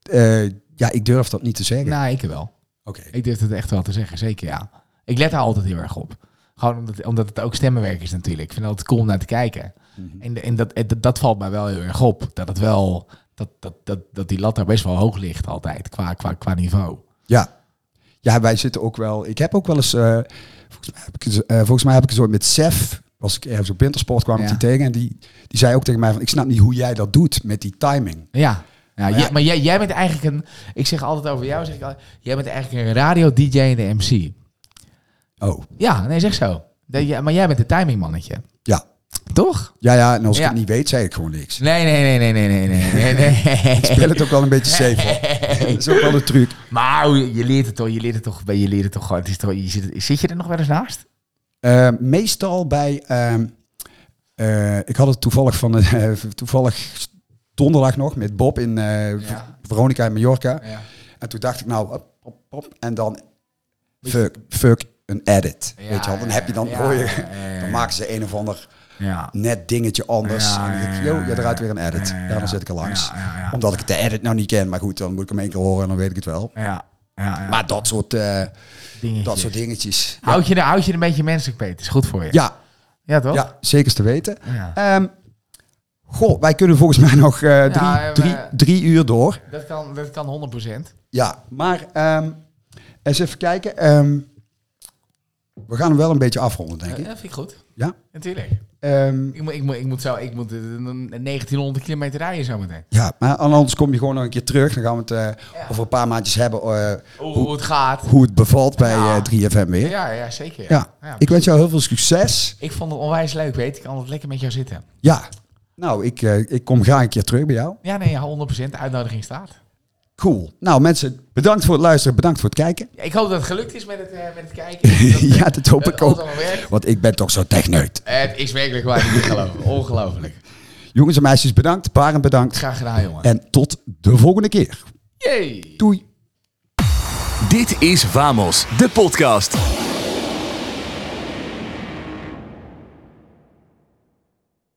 eh, ja, ik durf dat niet te zeggen. Nou, ik wel. Oké. Ik durf het echt wel te zeggen, zeker ja. Ik let daar altijd heel erg op. Gewoon omdat, omdat het ook stemmenwerk is natuurlijk. Ik vind het altijd cool om naar te kijken. En, de- en dat, en dat, dat valt mij wel heel erg op. Dat het wel, dat, dat, dat, dat die lat daar best wel hoog ligt altijd, qua, qua, qua niveau. Ja. Ja, wij zitten ook wel... Ik heb ook wel eens... eh, volgens, mij heb ik, eens, volgens mij heb ik eens ooit met Sef... Was ik ergens op Wintersport kwam ik die tegen. En die, die zei ook tegen mij van... Ik snap niet hoe jij dat doet met die timing. Ja. Maar, ja. maar jij, jij bent eigenlijk een... Ik zeg altijd over jou, zeg ik al jij bent eigenlijk een radio-dj en de MC. Oh. Ja, nee, zeg zo. Maar jij bent de timingmannetje. Ja. Toch? Ja, ja, en als ik het niet weet, zei ik gewoon niks. Nee, nee, nee, nee, nee, nee, nee, nee. ik speel het ook wel een beetje safe. dat is ook wel een truc. Maar oh, je leert het toch, je leert het toch, je leert het toch. Het is toch je zit, zit je er nog wel eens naast? Uh, meestal bij... Uh, uh, ik had het toevallig van eh, toevallig donderdag nog met Bob in Ja. Veronica in Mallorca. Ja. En toen dacht ik nou, hop, hop, hop, en dan fuck, fuck een edit. weet je wel, dan heb je dan hoor je, dan maken ze een of ander Ja. net dingetje anders. En dan denk ik, ja, je eruit ja. weer een edit. Dan zit ik er langs. Omdat ik de edit nou niet ken, maar goed, dan moet ik hem één keer horen en dan weet ik het wel. Ja, ja, ja. Maar dat soort, Dingetjes. dat soort dingetjes. Houd je, er, houd je er een beetje menselijk, Peter. Is goed voor je. ja, ja toch? ja zeker te weten. Ja. Goh, wij kunnen volgens mij nog eh, drie, Ja, drie, drie uur door. Dat, kan, dat kan 100%. Ja, maar ehm, eens even kijken. Ehm, we gaan hem wel een beetje afronden, denk Ja, ik. dat vind ik goed. Ja. Natuurlijk. Ehm, Ik moet, ik moet, ik moet, zo, ik moet eh, een 1900 kilometer rijden zometeen. ja, maar anders kom je gewoon nog een keer terug. Dan gaan we het eh, over een paar maandjes hebben eh, Hoe, hoe het gaat. hoe het bevalt bij Ja. eh, 3FM weer. Ja, ja, zeker. Ja, ik wens jou heel veel succes. Ik vond het onwijs leuk, weet. Ik kan altijd lekker met jou zitten. Ja, nou, ik, eh, ik kom graag een keer terug bij jou. Ja, nee, ja, 100%. De uitnodiging staat. Cool. Nou, mensen, bedankt voor het luisteren. Bedankt voor het kijken. Ja, Ik hoop dat het gelukt is met het, eh, met het kijken. Dat, ja, dat hoop dat ik ook. Want ik ben toch zo techneut. Het is werkelijk waar niet geloven. Ongelooflijk. Jongens en meisjes, bedankt. Paren, bedankt. Graag gedaan, jongen. En tot de volgende keer. Yay! Doei. Dit is Vamos, de podcast.